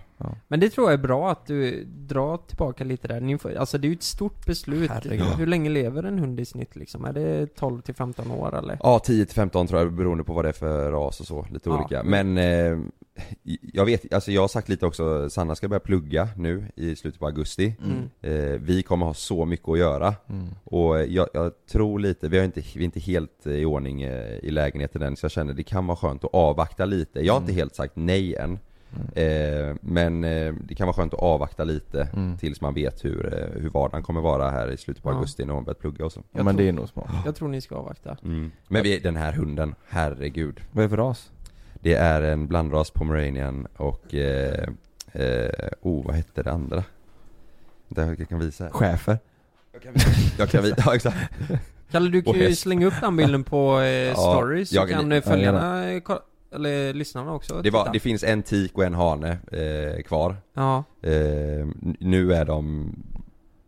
Speaker 6: Men det tror jag är bra att du drar tillbaka lite där. Ni får, alltså det är ju ett stort beslut.
Speaker 5: Herregud.
Speaker 6: Hur länge lever en hund i snitt liksom? Är det 12 till 15 år eller?
Speaker 7: Ja, 10 till 15 tror jag beroende på vad det är för ras och så, lite
Speaker 6: Ja.
Speaker 7: olika. Men eh, jag vet, alltså jag har sagt lite också, Sanna ska börja plugga nu i slutet på augusti.
Speaker 6: Mm.
Speaker 7: Eh, vi kommer ha så mycket att göra.
Speaker 5: Mm.
Speaker 7: Och jag, jag tror lite, vi, har inte, vi är inte helt i ordning eh, i lägenheten än så jag känner det kan vara skönt att avvakta lite. Jag har inte
Speaker 5: Mm.
Speaker 7: helt sagt nej än. Eh, men eh, det kan vara skönt att avvakta lite
Speaker 5: Mm.
Speaker 7: tills man vet hur, eh, hur vardagen kommer vara här i slutet på
Speaker 6: Ja.
Speaker 7: augusti när hon börjar plugga och så.
Speaker 5: Ja men det är nog smart
Speaker 6: Jag tror ni ska avvakta.
Speaker 7: Mm. Men vi, den här hunden, herregud.
Speaker 5: Vad är det för ras?
Speaker 7: Det är en blandras pomeranian och, eh, eh, oh vad hette det andra? Det jag kan visa här.
Speaker 5: Chefer?
Speaker 7: Jag kan visa, ja exakt.
Speaker 6: Kalle du kan ju slänga upp den bilden på eh, stories så
Speaker 7: jag-
Speaker 6: kan
Speaker 7: ja,
Speaker 6: eh, följarna, eh, kolla- eller lyssnarna också
Speaker 7: Det, var, det finns en tik och en hane eh, kvar.
Speaker 6: Ja,
Speaker 7: Eh, nu är de,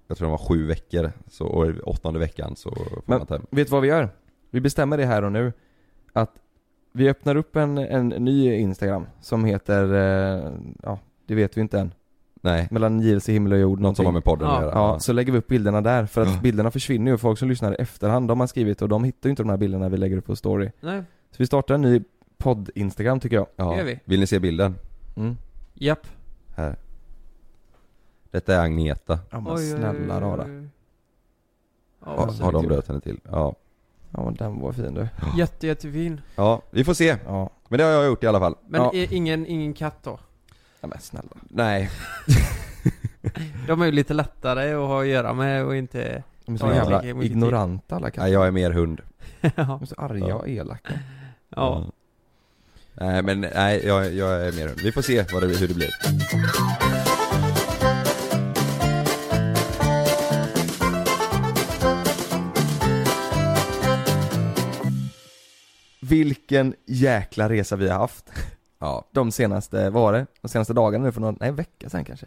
Speaker 7: jag tror de var sju veckor, så, och åttonde veckan så får
Speaker 5: Men-
Speaker 7: man ta hem.
Speaker 5: Vet du vad vi gör? Vi bestämmer det här och nu Att vi öppnar upp en, en ny Instagram som heter, eh, ja det vet vi inte än
Speaker 7: Nej,
Speaker 5: Mellan JLC himmel och jord
Speaker 7: något som har med podden
Speaker 6: Ja.
Speaker 7: att göra.
Speaker 5: Ja, så lägger vi upp bilderna där för att
Speaker 7: Ja.
Speaker 5: bilderna försvinner ju, folk som lyssnar i efterhand, de har skrivit och de hittar ju inte de här bilderna vi lägger upp på story
Speaker 6: nej,
Speaker 5: Så vi startar en ny podd-instagram tycker jag
Speaker 7: ja.
Speaker 6: gör vi.
Speaker 7: Vill ni se bilden?
Speaker 5: mm.
Speaker 6: japp.
Speaker 7: Här. Detta är Agneta.
Speaker 5: Ja men
Speaker 6: Oj, oj,
Speaker 5: snälla
Speaker 6: oj,
Speaker 5: rara
Speaker 6: oj. Ja,
Speaker 7: Har, de döpt henne till? Ja.
Speaker 5: Ja men den var fin du
Speaker 6: Jätte, jättefin.
Speaker 7: Ja, vi får se.
Speaker 5: Ja,
Speaker 7: Men det har jag gjort i alla fall.
Speaker 6: Men
Speaker 5: Ja.
Speaker 6: i- ingen, ingen katt då?
Speaker 5: Ja men snälla.
Speaker 7: Nej.
Speaker 6: De är ju lite lättare att ha att göra med och inte...
Speaker 5: De är så jävla ignoranta alla katter.
Speaker 7: Nej, jag är mer hund.
Speaker 6: ja.
Speaker 5: De är så arga och elaka.
Speaker 6: ja. Mm.
Speaker 7: Nej men nej, jag, jag är mer hund. Vi får se vad det, hur det blir.
Speaker 5: Vilken jäkla resa vi har haft.
Speaker 7: Ja,
Speaker 5: de senaste, vad var det? De senaste dagarna nu för någon, nej vecka sen kanske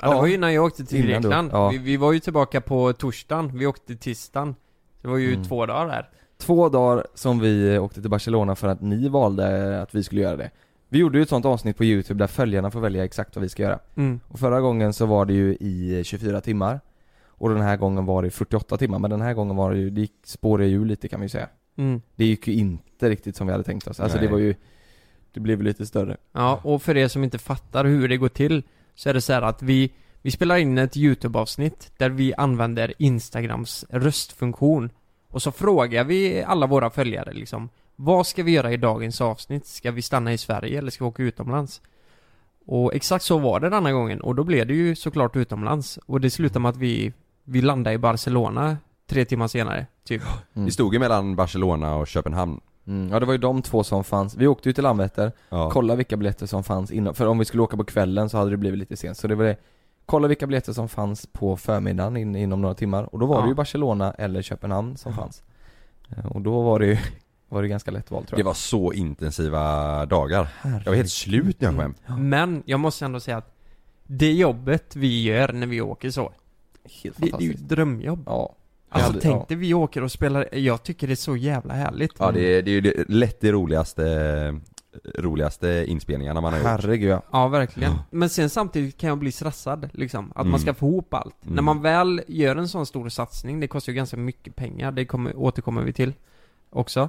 Speaker 6: Ja, det var ju innan jag åkte till
Speaker 5: Innan
Speaker 6: Grekland.
Speaker 5: ja.
Speaker 6: Vi, vi var ju tillbaka på torsdagen, vi åkte tisdagen. Det var ju
Speaker 5: Mm.
Speaker 6: två dagar där.
Speaker 5: Två dagar som vi åkte till Barcelona för att ni valde att vi skulle göra det Vi gjorde ju ett sånt avsnitt på youtube där följarna får välja exakt vad vi ska göra
Speaker 6: Mm.
Speaker 5: Och förra gången så var det ju i 24 timmar Och den här gången var det 48 timmar, men den här gången var det ju, det gick, spårade ju lite kan man ju säga
Speaker 6: Mm.
Speaker 5: Det gick ju inte riktigt som vi hade tänkt oss, alltså
Speaker 7: Nej.
Speaker 5: det var ju Det blev lite större
Speaker 6: Ja, och för er som inte fattar hur det går till Så är det så här att vi Vi spelar in ett YouTube-avsnitt där vi använder Instagrams röstfunktion Och så frågar vi alla våra följare liksom Vad ska vi göra i dagens avsnitt? Ska vi stanna i Sverige eller ska vi åka utomlands? Och exakt så var det denna gången och då blev det ju såklart utomlands Och det slutade med att vi Vi landade i Barcelona Tre timmar senare, typ
Speaker 5: Mm.
Speaker 7: vi stod ju mellan Barcelona och Köpenhamn
Speaker 5: mm. Ja det var ju de två som fanns, vi åkte ju till Landvetter,
Speaker 7: Ja,
Speaker 5: kolla vilka biljetter som fanns innan, för om vi skulle åka på kvällen så hade det blivit lite sent, så det var det Kolla vilka biljetter som fanns på förmiddagen in, inom några timmar, och då var
Speaker 6: Ja.
Speaker 5: det ju Barcelona eller Köpenhamn som fanns. Eh, Och då var det ju, var det ganska lätt val tror
Speaker 7: det
Speaker 5: jag
Speaker 7: var så intensiva dagar. Jag var helt slut när jag kom hem.
Speaker 6: Men jag måste ändå säga att Det jobbet vi gör när vi åker så
Speaker 5: Helt
Speaker 6: Det, det är ju
Speaker 5: fantastiskt.
Speaker 6: ett drömjobb.
Speaker 5: Ja
Speaker 6: Alltså
Speaker 5: hade-
Speaker 6: tänk dig vi åker och spelar, jag tycker det är så jävla härligt
Speaker 7: Ja det är, det är ju det- lätt det roligaste, roligaste inspelningarna man har gjort.
Speaker 5: Herregud ja.
Speaker 6: Ja verkligen. Men sen samtidigt kan jag bli stressad liksom, att
Speaker 7: Mm.
Speaker 6: man ska få ihop allt.
Speaker 7: Mm.
Speaker 6: När man väl gör en sån stor satsning, det kostar ju ganska mycket pengar, det kommer, återkommer vi till också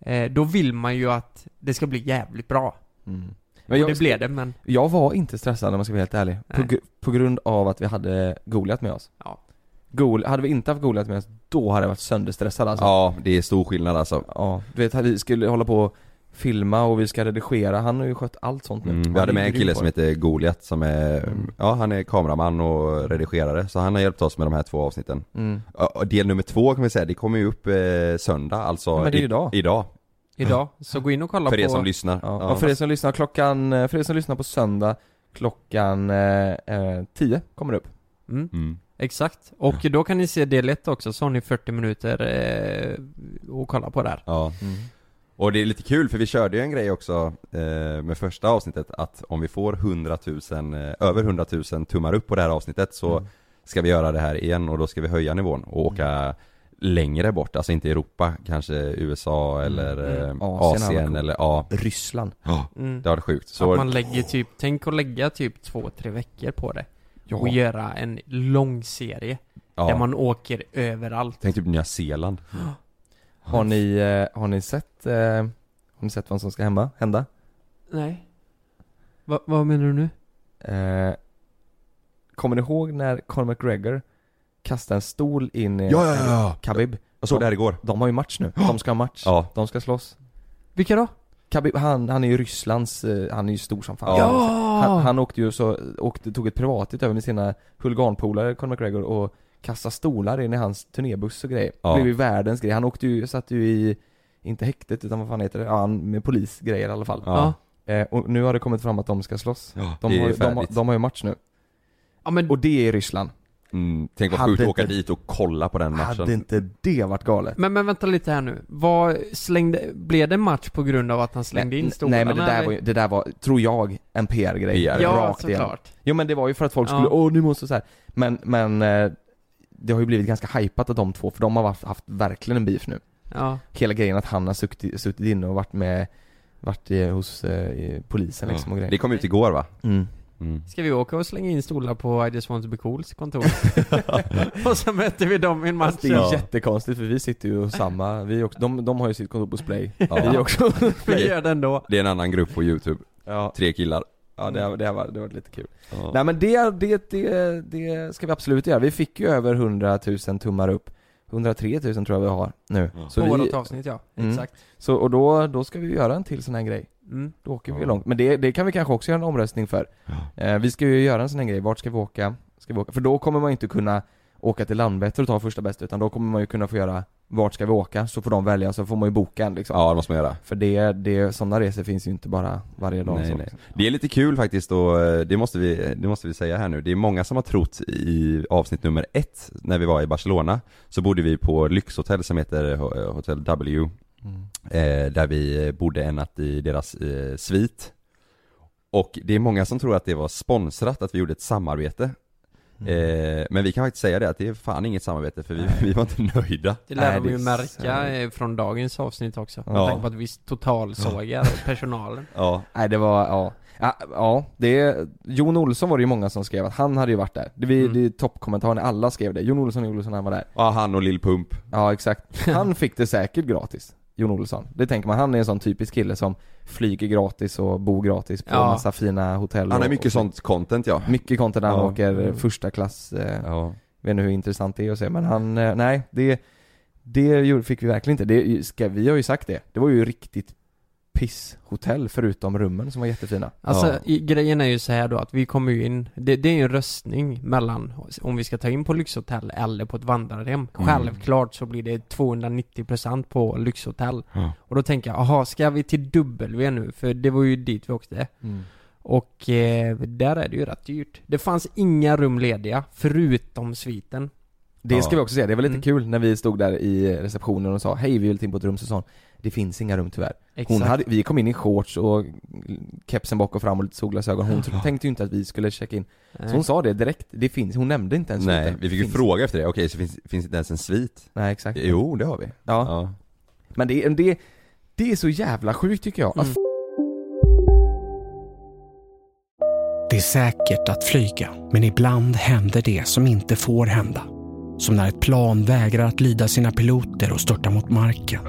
Speaker 6: eh, Då vill man ju att det ska bli jävligt bra.
Speaker 5: Mm.
Speaker 6: Och
Speaker 5: Men jag,
Speaker 6: det blev det men,
Speaker 5: jag var inte stressad om man ska vara helt ärlig, på, på grund av att vi hade Goliat med oss.
Speaker 6: Ja
Speaker 5: Gol, hade vi inte haft Goliat med oss, då hade jag varit sönderstressad alltså
Speaker 7: Ja, det är stor skillnad alltså
Speaker 5: Ja, du vet vi skulle hålla på och filma och vi ska redigera, han har ju skött allt sånt nu
Speaker 7: mm, Vi hade med en kille som heter Goliat som är,
Speaker 5: Mm.
Speaker 7: ja han är kameraman och redigerare så han har hjälpt oss med de här två avsnitten
Speaker 5: mm.
Speaker 7: Ja, och Del nummer två kan vi säga, det kommer ju upp eh, söndag alltså
Speaker 5: Ja, men det är idag.
Speaker 7: Idag,
Speaker 6: Idag, så gå in och kolla
Speaker 7: för
Speaker 6: på
Speaker 7: er som lyssnar
Speaker 5: Ja. Och för er som lyssnar, klockan, eh, för er som lyssnar på söndag Klockan eh, eh, 10 kommer det upp
Speaker 6: mm.
Speaker 7: Mm.
Speaker 6: Exakt, och då kan ni se del 1 också, så har ni 40 minuter eh, att kolla på där.
Speaker 7: Ja, och det är lite kul för vi körde ju en grej också eh, med första avsnittet att om vi får 100 000, eh, över 100 000 tummar upp på det här avsnittet så
Speaker 5: Mm.
Speaker 7: ska vi göra det här igen och då ska vi höja nivån och åka längre bort, alltså inte Europa, kanske USA eller
Speaker 5: Mm.
Speaker 7: eh,
Speaker 5: Asien
Speaker 7: Asien eller ja,
Speaker 5: Ryssland.
Speaker 7: Ja,
Speaker 6: mm.
Speaker 7: det var sjukt. Så,
Speaker 6: Att man lägger typ, tänk att lägga typ två, tre veckor på det
Speaker 5: Ja.
Speaker 6: Och göra en lång serie Där
Speaker 7: ja,
Speaker 6: man åker överallt
Speaker 7: tänk typ Nya Zeeland.
Speaker 5: Har ni, eh, har ni sett, eh, har ni sett vad som ska hända? hända?
Speaker 6: Nej Va, Vad menar du nu?
Speaker 5: Eh, kommer ni ihåg när Conor McGregor kastade en stol in i
Speaker 7: Ja, ja, ja.
Speaker 5: Khabib?
Speaker 7: Jag såg det här igår.
Speaker 5: De har ju match nu, de ska ha match,
Speaker 7: Ja.
Speaker 5: de ska slåss
Speaker 6: Vilka då?
Speaker 5: Khabib, han, han är ju Rysslands, eh, han är ju stor som fan
Speaker 7: Ja.
Speaker 5: han, han åkte ju så, åkte, tog ett privatjet över med sina huliganpolare, Conor McGregor och kastade stolar in i hans turnébuss och grejer.
Speaker 7: Ja.
Speaker 5: Det blev ju världens grej, han åkte ju, satt ju i, inte häktet utan vad fan heter det, ja, han- med polisgrejer i alla fall.
Speaker 7: Ja.
Speaker 5: Eh, och nu har det kommit fram att de ska slåss.
Speaker 7: Ja,
Speaker 5: De, har, de, har-
Speaker 7: färdigt.
Speaker 5: de har ju match nu.
Speaker 6: Ja men,
Speaker 5: Och det är i Ryssland.
Speaker 7: Mm, tänk vad
Speaker 5: Hade
Speaker 7: sjukt att åka
Speaker 5: inte-
Speaker 7: dit och kolla på den matchen.
Speaker 5: Hade inte det varit galet?
Speaker 6: men, men vänta lite här nu Vad, slängde, blev det match på grund av att han slängde in stolarna?
Speaker 5: nej men det där var ju, det där var, tror jag, en PR-grej.
Speaker 7: PR.
Speaker 6: Ja
Speaker 5: rakt igen.
Speaker 6: såklart
Speaker 5: Jo men det var ju för att folk
Speaker 6: Ja.
Speaker 5: skulle, åh nu måste så här. Men, men eh, det har ju blivit ganska hypat av de två, för de har haft, haft verkligen en beef nu.
Speaker 6: Ja,
Speaker 5: Hela grejen att han har suttit, suttit inne och varit med, varit i, hos eh, polisen liksom och
Speaker 7: Det
Speaker 5: grejer.
Speaker 7: kom ut igår va?
Speaker 5: Mm.
Speaker 7: Mm.
Speaker 6: ska vi åka och slänga in stolar på I just want to be cools kontor? och så möter vi dem i en match
Speaker 5: Det är
Speaker 7: Ja.
Speaker 5: jättekonstigt för vi sitter ju samma, vi också, de, de har ju sitt kontor på Splay.
Speaker 7: Ja.
Speaker 5: Vi också.
Speaker 6: Vi gör det ändå
Speaker 7: Det är en annan grupp på youtube,
Speaker 5: ja.
Speaker 7: tre killar
Speaker 5: Ja det, har- det, har varit, det har varit lite kul.
Speaker 7: Ja.
Speaker 5: Nej men det, det, det, det ska vi absolut göra. Vi fick ju över 100 000 tummar upp. 103 000 tror jag vi har nu.
Speaker 7: Ja.
Speaker 5: Så,
Speaker 6: På
Speaker 5: vi,
Speaker 6: vårt avsnitt ja,
Speaker 5: Mm.
Speaker 6: exakt
Speaker 5: så och då, då ska vi göra en till sån här grej.
Speaker 6: Mm.
Speaker 5: Då åker vi
Speaker 7: Ja.
Speaker 5: långt. Men det, det kan vi kanske också göra en omröstning för. Eh, vi ska ju göra en sån här grej, vart ska vi åka? Ska vi åka? För då kommer man ju inte kunna åka till Landvetter och ta första bästa utan då kommer man ju kunna få göra vart ska vi åka? Så får de välja, så får man ju boka en liksom.
Speaker 7: Ja det måste man göra
Speaker 5: För det, det, sådana resor finns ju inte bara varje dag
Speaker 7: Nej, nej.
Speaker 5: liksom.
Speaker 7: Det är lite kul faktiskt och eh, det måste vi, det måste vi säga här nu. Det är många som har trott i avsnitt nummer ett, när vi var i Barcelona, så bodde vi på lyxhotell som heter eh, Hotel W.
Speaker 5: Mm.
Speaker 7: eh, Där vi bodde en natt i deras eh, svit Och det är många som tror att det var sponsrat, att vi gjorde ett samarbete eh, Men vi kan faktiskt säga det att det är fan inget samarbete för vi, vi var inte nöjda
Speaker 6: Det lär de ju märka
Speaker 5: så-
Speaker 6: eh, från dagens avsnitt också.
Speaker 7: Ja.
Speaker 6: Med tanke på att vi totalsågar personalen.
Speaker 7: Ja,
Speaker 5: Nej det var, ja. Ja, ja, det, Jon Olsson var det ju många som skrev att han hade ju varit där. Det, vi,
Speaker 6: Mm.
Speaker 5: det är toppkommentaren, alla skrev det. Jon Olsson, Jon Olsson, han var där.
Speaker 7: ja han och Lill Pump
Speaker 5: Ja exakt. Han fick det säkert gratis. Jon Olsson. Det tänker man, han är en sån typisk kille som flyger gratis och bor gratis på
Speaker 6: Ja.
Speaker 5: massa fina hotell
Speaker 7: Han har mycket
Speaker 5: och så.
Speaker 7: sånt content ja
Speaker 5: Mycket content när han
Speaker 7: Ja.
Speaker 5: åker
Speaker 6: Mm.
Speaker 5: första klass, eh,
Speaker 7: Ja,
Speaker 5: vet inte hur intressant det är att se men han, eh, nej det, det fick vi verkligen inte. Det, ska, vi har ju sagt det. Det var ju riktigt pisshotell förutom rummen som var jättefina.
Speaker 6: Alltså
Speaker 7: Ja.
Speaker 6: i, grejen är ju så här då att vi kommer ju in, det, det är ju en röstning mellan om vi ska ta in på lyxhotell eller på ett vandrarhem.
Speaker 7: Mm.
Speaker 6: Självklart så blir det 290% på lyxhotell.
Speaker 7: Ja.
Speaker 6: Och då tänker jag, aha, ska vi till W nu? För det var ju dit vi åkte. Och eh, där är det ju rätt dyrt. Det fanns inga rum lediga, förutom sviten.
Speaker 5: Det ska vi också säga, det var lite
Speaker 6: Mm.
Speaker 5: kul när vi stod där i receptionen och sa hej vi vill in på ett rum, så sa det finns inga rum tyvärr. Hon
Speaker 6: Exakt.
Speaker 5: hade, vi kom in i shorts och kepsen bak och fram och lite solglasögon, hon
Speaker 7: Ja.
Speaker 5: tänkte ju inte att vi skulle checka in.
Speaker 6: Nej.
Speaker 5: Så hon sa det direkt, det finns, hon nämnde inte ens
Speaker 7: Nej,
Speaker 5: sviten.
Speaker 7: vi fick ju
Speaker 5: Finns.
Speaker 7: fråga efter det, okej så finns, finns det inte ens en svit?
Speaker 5: Nej exakt.
Speaker 7: Jo, det har vi
Speaker 5: Ja.
Speaker 7: ja.
Speaker 5: Men det, det, det är så jävla sjukt tycker jag.
Speaker 6: Mm.
Speaker 8: Det är säkert att flyga, men ibland händer det som inte får hända. Som när ett plan vägrar att lyda sina piloter och störtar mot marken.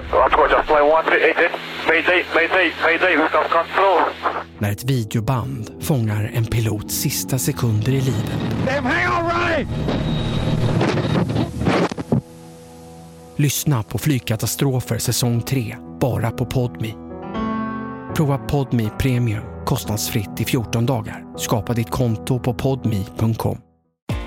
Speaker 8: När ett videoband fångar en pilots sista sekunder i livet. Lyssna på Flygkatastrofer säsong 3, bara på Podmi. Prova Podmi Premium kostnadsfritt i 14 dagar. Skapa ditt konto på podmi.com.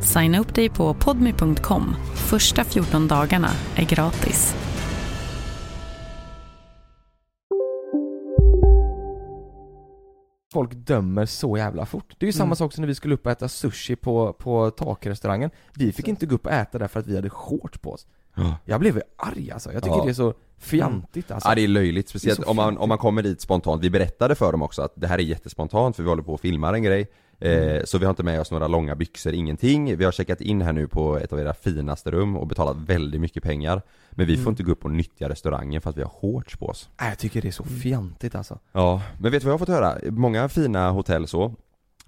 Speaker 9: Signa upp dig på podmi.com. Första 14 dagarna är gratis.
Speaker 5: folk dömer så jävla fort. Det är ju samma
Speaker 6: Mm.
Speaker 5: sak som när vi skulle upp och äta sushi på, på takrestaurangen. Vi fick inte gå upp och äta där för att vi hade shorts på oss.
Speaker 7: Ja.
Speaker 5: Jag blev arg alltså. Jag tycker
Speaker 7: Ja.
Speaker 5: det är så fjantigt alltså.
Speaker 7: Ja det är löjligt, speciellt
Speaker 5: är så
Speaker 7: om, man, om man kommer dit spontant. Vi berättade för dem också att det här är jättespontant för vi håller på och filmar en grej eh, Så vi har inte med oss några långa byxor, ingenting. Vi har checkat in här nu på ett av era finaste rum och betalat väldigt mycket pengar Men vi får
Speaker 5: Mm.
Speaker 7: inte gå upp och nyttja restaurangen för att vi har shorts på oss
Speaker 5: Nej, jag tycker det är så fjantigt alltså.
Speaker 7: Ja, men vet du vad jag har fått höra? Många fina hotell så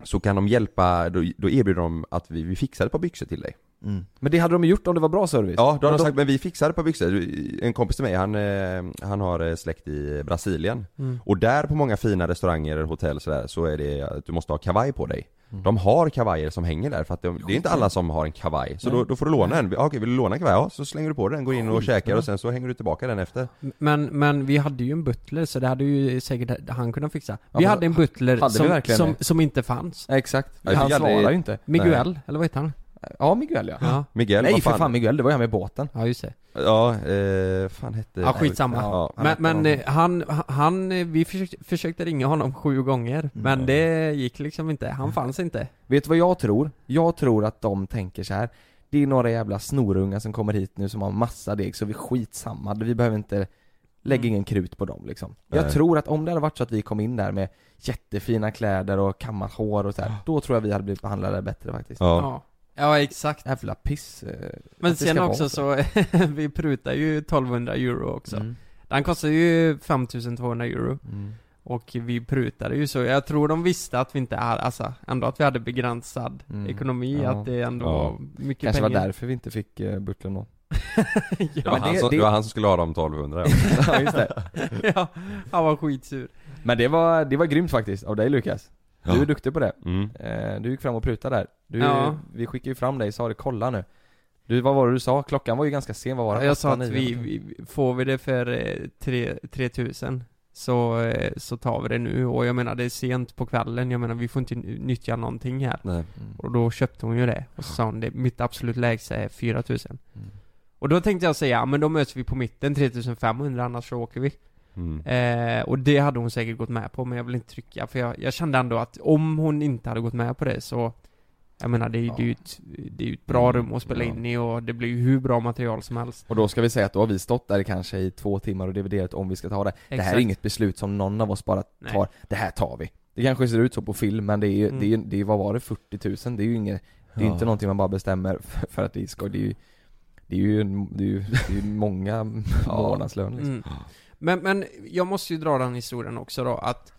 Speaker 7: Så kan de hjälpa, då, då erbjuder de att vi, vi fixar ett par byxor till dig
Speaker 5: Mm. Men det hade de gjort om det var bra service.
Speaker 7: Ja, då har
Speaker 5: Men
Speaker 7: de sagt, men vi fixar ett par byxor. En kompis till mig, han, eh, han har eh, släkt i Brasilien.
Speaker 6: Mm.
Speaker 7: Och där på många fina restauranger, hotell sådär, så är det att du måste ha kavaj på dig.
Speaker 5: Mm.
Speaker 7: De har kavajer som hänger där för att de, det är inte alla som har en kavaj. Så
Speaker 5: Nej.
Speaker 7: då, då får du låna en. Ja, Okej, vill du låna en kavaj? Ja, så slänger du på den, går in och käkar och sen så hänger du tillbaka den efter.
Speaker 6: Men, men vi hade ju en butler så det hade ju säkert han kunnat fixa.
Speaker 5: Ja,
Speaker 6: Vi
Speaker 5: men
Speaker 6: hade en butler
Speaker 5: hade
Speaker 6: som, som, som inte fanns.
Speaker 5: Ja, exakt.
Speaker 7: Ja,
Speaker 5: han svarar ju inte.
Speaker 6: Miguel, eller vad heter han?
Speaker 5: Ja, Miguel ja.
Speaker 6: Ja,
Speaker 7: Miguel,
Speaker 5: Nej
Speaker 7: vad
Speaker 5: för fan Miguel, det var jag med båten.
Speaker 6: ja just det.
Speaker 7: Ja, eh, fan hette...
Speaker 6: Ja, skitsamma.
Speaker 7: Ja,
Speaker 5: Han
Speaker 6: Men, men eh, han, han, vi försökte, försökte ringa honom sju gånger, men det gick liksom inte. Han fanns inte.
Speaker 5: Vet du vad jag tror? Jag tror att de tänker så här. Det är några jävla snorungar som kommer hit nu som har massa deg så vi skitsamma, vi behöver inte Lägg ingen krut på dem liksom. Jag
Speaker 7: Nej.
Speaker 5: tror att om det hade varit så att vi kom in där med jättefina kläder och kammat hår och så här, då tror jag vi hade blivit behandlade bättre faktiskt.
Speaker 7: Ja.
Speaker 6: Ja, exakt.
Speaker 5: Jävla piss. eh,
Speaker 6: Men sen också så, vi prutar ju 1200 euro också.
Speaker 5: Mm.
Speaker 6: Den kostar ju 5200 euro.
Speaker 5: Mm.
Speaker 6: Och vi prutade ju så, jag tror de visste att vi inte är, alltså ändå att vi hade begränsad
Speaker 5: Mm.
Speaker 6: ekonomi,
Speaker 5: Ja.
Speaker 6: att det ändå
Speaker 7: Ja.
Speaker 6: var mycket
Speaker 5: Kanske
Speaker 6: pengar
Speaker 5: var därför vi inte fick uh, butlern då
Speaker 7: Det var,
Speaker 6: ja,
Speaker 7: han
Speaker 5: det-
Speaker 7: som,
Speaker 5: det-
Speaker 7: det var han som skulle ha de 1200 ja.
Speaker 5: Ja just det
Speaker 6: ja, han var skitsur
Speaker 5: Men det var, det var grymt faktiskt av dig Lukas Du
Speaker 7: Ja.
Speaker 5: är duktig på det
Speaker 7: mm.
Speaker 5: Eh, Du gick fram och prutade där du,
Speaker 6: Ja.
Speaker 5: Vi skickade ju fram dig, sa det, kolla nu du, vad var det du sa? Klockan var ju ganska sen, vad var det?
Speaker 6: Jag sa att vi, vi, får vi det för eh, tre- 3000 så, eh, så tar vi det nu och jag menar det är sent på kvällen, jag menar vi får inte nyttja någonting här
Speaker 7: Nej.
Speaker 5: Mm.
Speaker 6: Och då köpte hon ju det och så sa hon det, mitt absolut lägsta är 4000
Speaker 5: Mm.
Speaker 6: Och då tänkte jag säga, ja men då möts vi på mitten 3500 annars så åker vi
Speaker 7: Mm.
Speaker 6: eh, Och det hade hon säkert gått med på men jag vill inte trycka för jag, jag kände ändå att om hon inte hade gått med på det så Jag menar det är ju det är ju ett, det är ett bra rum att spela
Speaker 5: Ja.
Speaker 6: in i och det blir ju hur bra material som helst
Speaker 5: Och då ska vi säga att då har vi stått där kanske i två timmar och dividerat om vi ska ta det Det här är
Speaker 6: Exakt.
Speaker 5: inget beslut som någon av oss bara
Speaker 6: Nej.
Speaker 5: tar, det här tar vi Det kanske ser ut så på film men det är ju,
Speaker 6: Mm.
Speaker 5: det är, det är, vad var det, 40 000? Det är ju inget, det är
Speaker 7: Ja.
Speaker 5: inte någonting man bara bestämmer för, att det ska, det är ju Det är ju, det är ju, det är ju många månadslön liksom.
Speaker 6: Mm. Men, men jag måste ju dra den historien också då att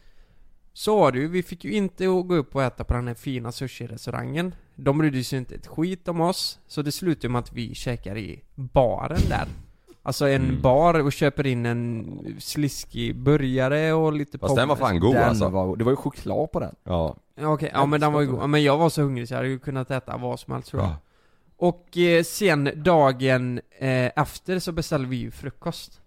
Speaker 6: Så var det ju, vi fick ju inte gå upp och äta på den här fina sushi-restaurangen. De brydde sig ju inte ett skit om oss. Så det slutade med att vi käkar i baren där. Alltså en
Speaker 7: Mm.
Speaker 6: bar och köper in en sliskig burgare och lite
Speaker 7: Fast den var fan god
Speaker 5: Den
Speaker 7: alltså.
Speaker 5: var, det var ju choklad på den.
Speaker 7: Ja,
Speaker 6: Ja, Okej, ja men den var ju god. Ja, Men jag var så hungrig så jag hade ju kunnat äta vad som helst tror jag.
Speaker 7: Ja.
Speaker 6: Och eh, sen dagen eh, efter så beställde vi ju frukost.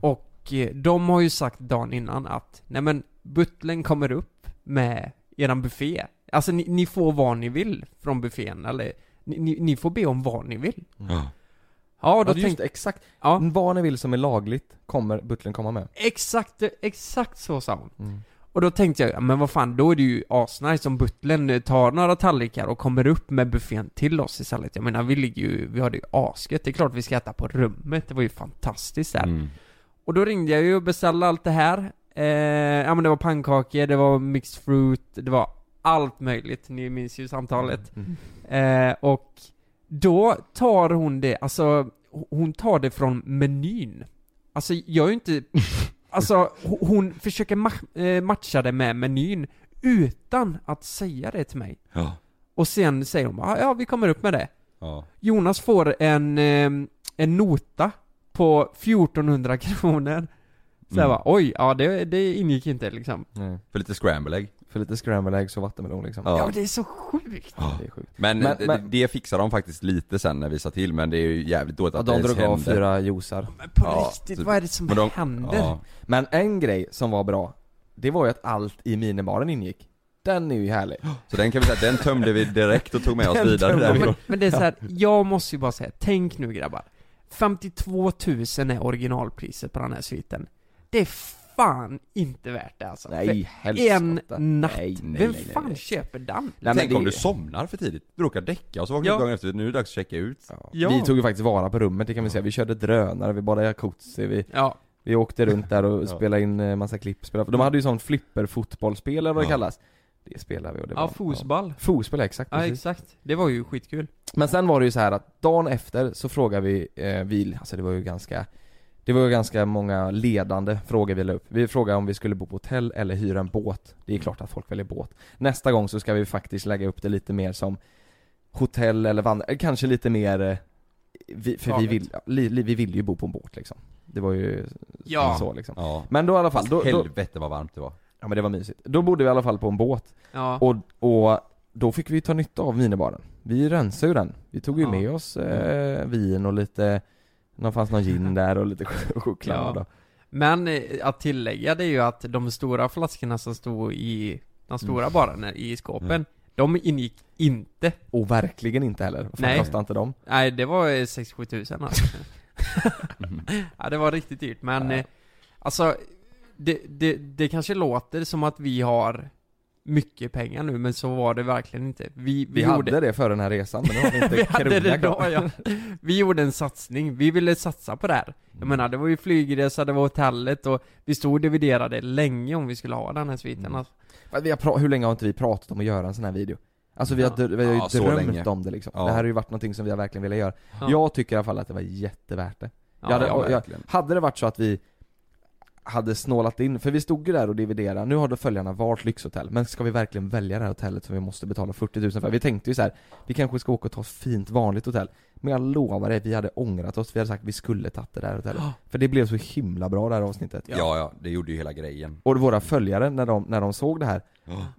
Speaker 6: Och eh, de har ju sagt dagen innan att Nej men butlern kommer upp med eran buffé Alltså ni, ni får vad ni vill från buffén eller ni, ni, får be om vad ni vill
Speaker 7: ja.
Speaker 6: Ja, och
Speaker 5: Ja,
Speaker 6: då
Speaker 5: just
Speaker 6: tänkte
Speaker 5: exakt,
Speaker 6: Ja,
Speaker 5: vad ni vill som är lagligt kommer butlern komma med
Speaker 6: exakt, exakt så sa hon
Speaker 5: mm.
Speaker 6: Och då tänkte jag, ja, men vad fan, då är det ju asnice om butlern eh, tar några tallrikar och kommer upp med buffén till oss istället. Jag menar, vi ligger ju, vi har det ju asgött. Det är klart vi ska äta på rummet, det var ju fantastiskt där.
Speaker 7: Mm.
Speaker 6: Och då ringde jag ju och beställde allt det här. Eh, ja men det var pannkakor, det var mixed fruit, det var allt möjligt. Ni minns ju samtalet.
Speaker 5: Mm.
Speaker 6: Eh, och då tar hon det, alltså hon tar det från menyn. Alltså jag är ju inte, alltså ho- hon försöker ma- eh, matcha det med menyn utan att säga det till mig.
Speaker 7: Ja.
Speaker 6: Och sen säger hon ja vi kommer upp med det.
Speaker 7: Ja.
Speaker 6: Jonas får en, eh, en nota på 1400 kronor. Så jag
Speaker 7: Mm.
Speaker 6: bara, oj, ja det, det ingick inte liksom.
Speaker 5: Nej.
Speaker 7: För lite scramble egg
Speaker 5: För lite scramble eggs och vattenmelon liksom
Speaker 6: Ja,
Speaker 7: Ja.
Speaker 6: men det är så sjukt.
Speaker 7: Ja.
Speaker 5: Det är sjukt
Speaker 7: Men,
Speaker 5: Men-
Speaker 7: det,
Speaker 5: men-
Speaker 7: det fixar de faktiskt lite sen när vi sa till men det är ju jävligt dåligt
Speaker 5: Ja,
Speaker 7: att
Speaker 5: de
Speaker 7: det ens
Speaker 5: drog av
Speaker 7: hände.
Speaker 5: fyra juicar
Speaker 6: Men på
Speaker 7: Ja,
Speaker 6: riktigt,
Speaker 7: typ.
Speaker 6: vad är det som
Speaker 7: Men de-
Speaker 6: händer?
Speaker 7: Ja.
Speaker 5: Men en grej som var bra Det var ju att allt i minibaren ingick Den är ju härlig
Speaker 7: Så den kan vi säga, den tömde vi direkt och tog med oss vidare
Speaker 5: vi.
Speaker 7: därifrån.
Speaker 6: Men det är så här, jag måste ju bara säga, tänk nu grabbar 52 000 är originalpriset på den här sviten Det är fan inte värt det alltså
Speaker 5: Nej,
Speaker 6: För
Speaker 5: helskotta.
Speaker 6: en natt,
Speaker 5: Nej, nej,
Speaker 6: vem
Speaker 5: nej,
Speaker 6: fan
Speaker 5: nej.
Speaker 6: köper den?
Speaker 5: Nej, men
Speaker 7: Tänk
Speaker 5: det-
Speaker 7: om du somnar för tidigt, du råkar däcka och så vaknar du
Speaker 6: Ja.
Speaker 7: dagen efter, nu är det dags att checka ut
Speaker 6: Ja.
Speaker 5: Vi tog ju faktiskt vara på rummet, det kan vi säga. Vi körde drönare, vi badade jacuzzi, vi,
Speaker 6: Ja,
Speaker 5: vi åkte runt där och spelade in eh, massa klipp. Spelade. De hade ju sånt flipperfotbollsspel eller vad det
Speaker 7: Ja.
Speaker 5: kallas. Det spelade vi och det
Speaker 6: ja
Speaker 5: var...
Speaker 6: fotboll
Speaker 5: Ja. Fotboll, ja, exakt.
Speaker 6: Ja
Speaker 5: precis.
Speaker 6: exakt, det var ju skitkul
Speaker 5: Men sen var det ju så här att dagen efter så frågade vi, eh, vi, alltså det var ju ganska Det var ju ganska många ledande frågor vi la upp. Vi frågade om vi skulle bo på hotell eller hyra en båt. Det är klart att folk väljer båt. Nästa gång så ska vi faktiskt lägga upp det lite mer som hotell eller vandra, eller kanske lite mer eh, vi, För vi vill, li, li, vi vill ju bo på en båt liksom. Det var ju
Speaker 6: Ja.
Speaker 5: så liksom.
Speaker 7: Ja,
Speaker 5: Men då i alla fall, då, då,
Speaker 7: helvete vad varmt det var
Speaker 5: ja men det var mysigt. Då bodde vi i alla fall på en båt.
Speaker 6: Ja,
Speaker 5: Och, och då fick vi ta nytta av minibaren. Vi rensade ju den. Vi tog ju
Speaker 6: Ja.
Speaker 5: med oss eh, vin och lite, det fanns någon gin där och lite ch- choklad
Speaker 6: Ja. Men eh, att tillägga det är ju att de stora flaskorna som stod i den stora baren i skåpen
Speaker 7: Mm.
Speaker 6: De ingick inte
Speaker 5: och verkligen inte heller. Vad fan
Speaker 6: Nej.
Speaker 5: kostade inte de?
Speaker 6: Nej det var 6-7 tusen alltså. Ja det var riktigt dyrt men
Speaker 5: Ja.
Speaker 6: eh, Alltså det, det, det kanske låter som att vi har mycket pengar nu men så var det verkligen inte Vi,
Speaker 5: Vi,
Speaker 6: vi,
Speaker 5: hade
Speaker 6: gjorde
Speaker 5: det för den här resan men nu har vi inte
Speaker 6: Vi hade det då ja Vi gjorde en satsning, vi ville satsa på det här Jag menar det var ju flygresa, det var hotellet och Vi stod och dividerade länge om vi skulle ha den här sviten
Speaker 5: Mm.
Speaker 6: alltså.
Speaker 5: Vi har hur länge har inte vi pratat om att göra en sån här video? Alltså vi har,
Speaker 6: Ja.
Speaker 5: vi har ju
Speaker 7: Ja, så
Speaker 5: drömt
Speaker 7: länge.
Speaker 5: om det liksom.
Speaker 7: Ja.
Speaker 5: Det här har ju varit någonting som vi har verkligen velat göra.
Speaker 6: Ja.
Speaker 5: Jag tycker i alla fall att det var jättevärt det.
Speaker 6: Ja,
Speaker 5: jag hade, jag, hade det varit så att vi hade snålat in, för vi stod ju där och dividerade, nu har då följarna valt lyxhotell, men ska vi verkligen välja det här hotellet som vi måste betala 40 000 för? Vi tänkte ju så här, vi kanske ska åka och ta ett fint vanligt hotell, men jag lovar dig, vi hade ångrat oss, vi hade sagt vi skulle tagit det där hotellet. För det blev så himla bra det här avsnittet.
Speaker 7: Ja, ja, det gjorde ju hela grejen.
Speaker 5: Och våra följare, när de, när de såg det här,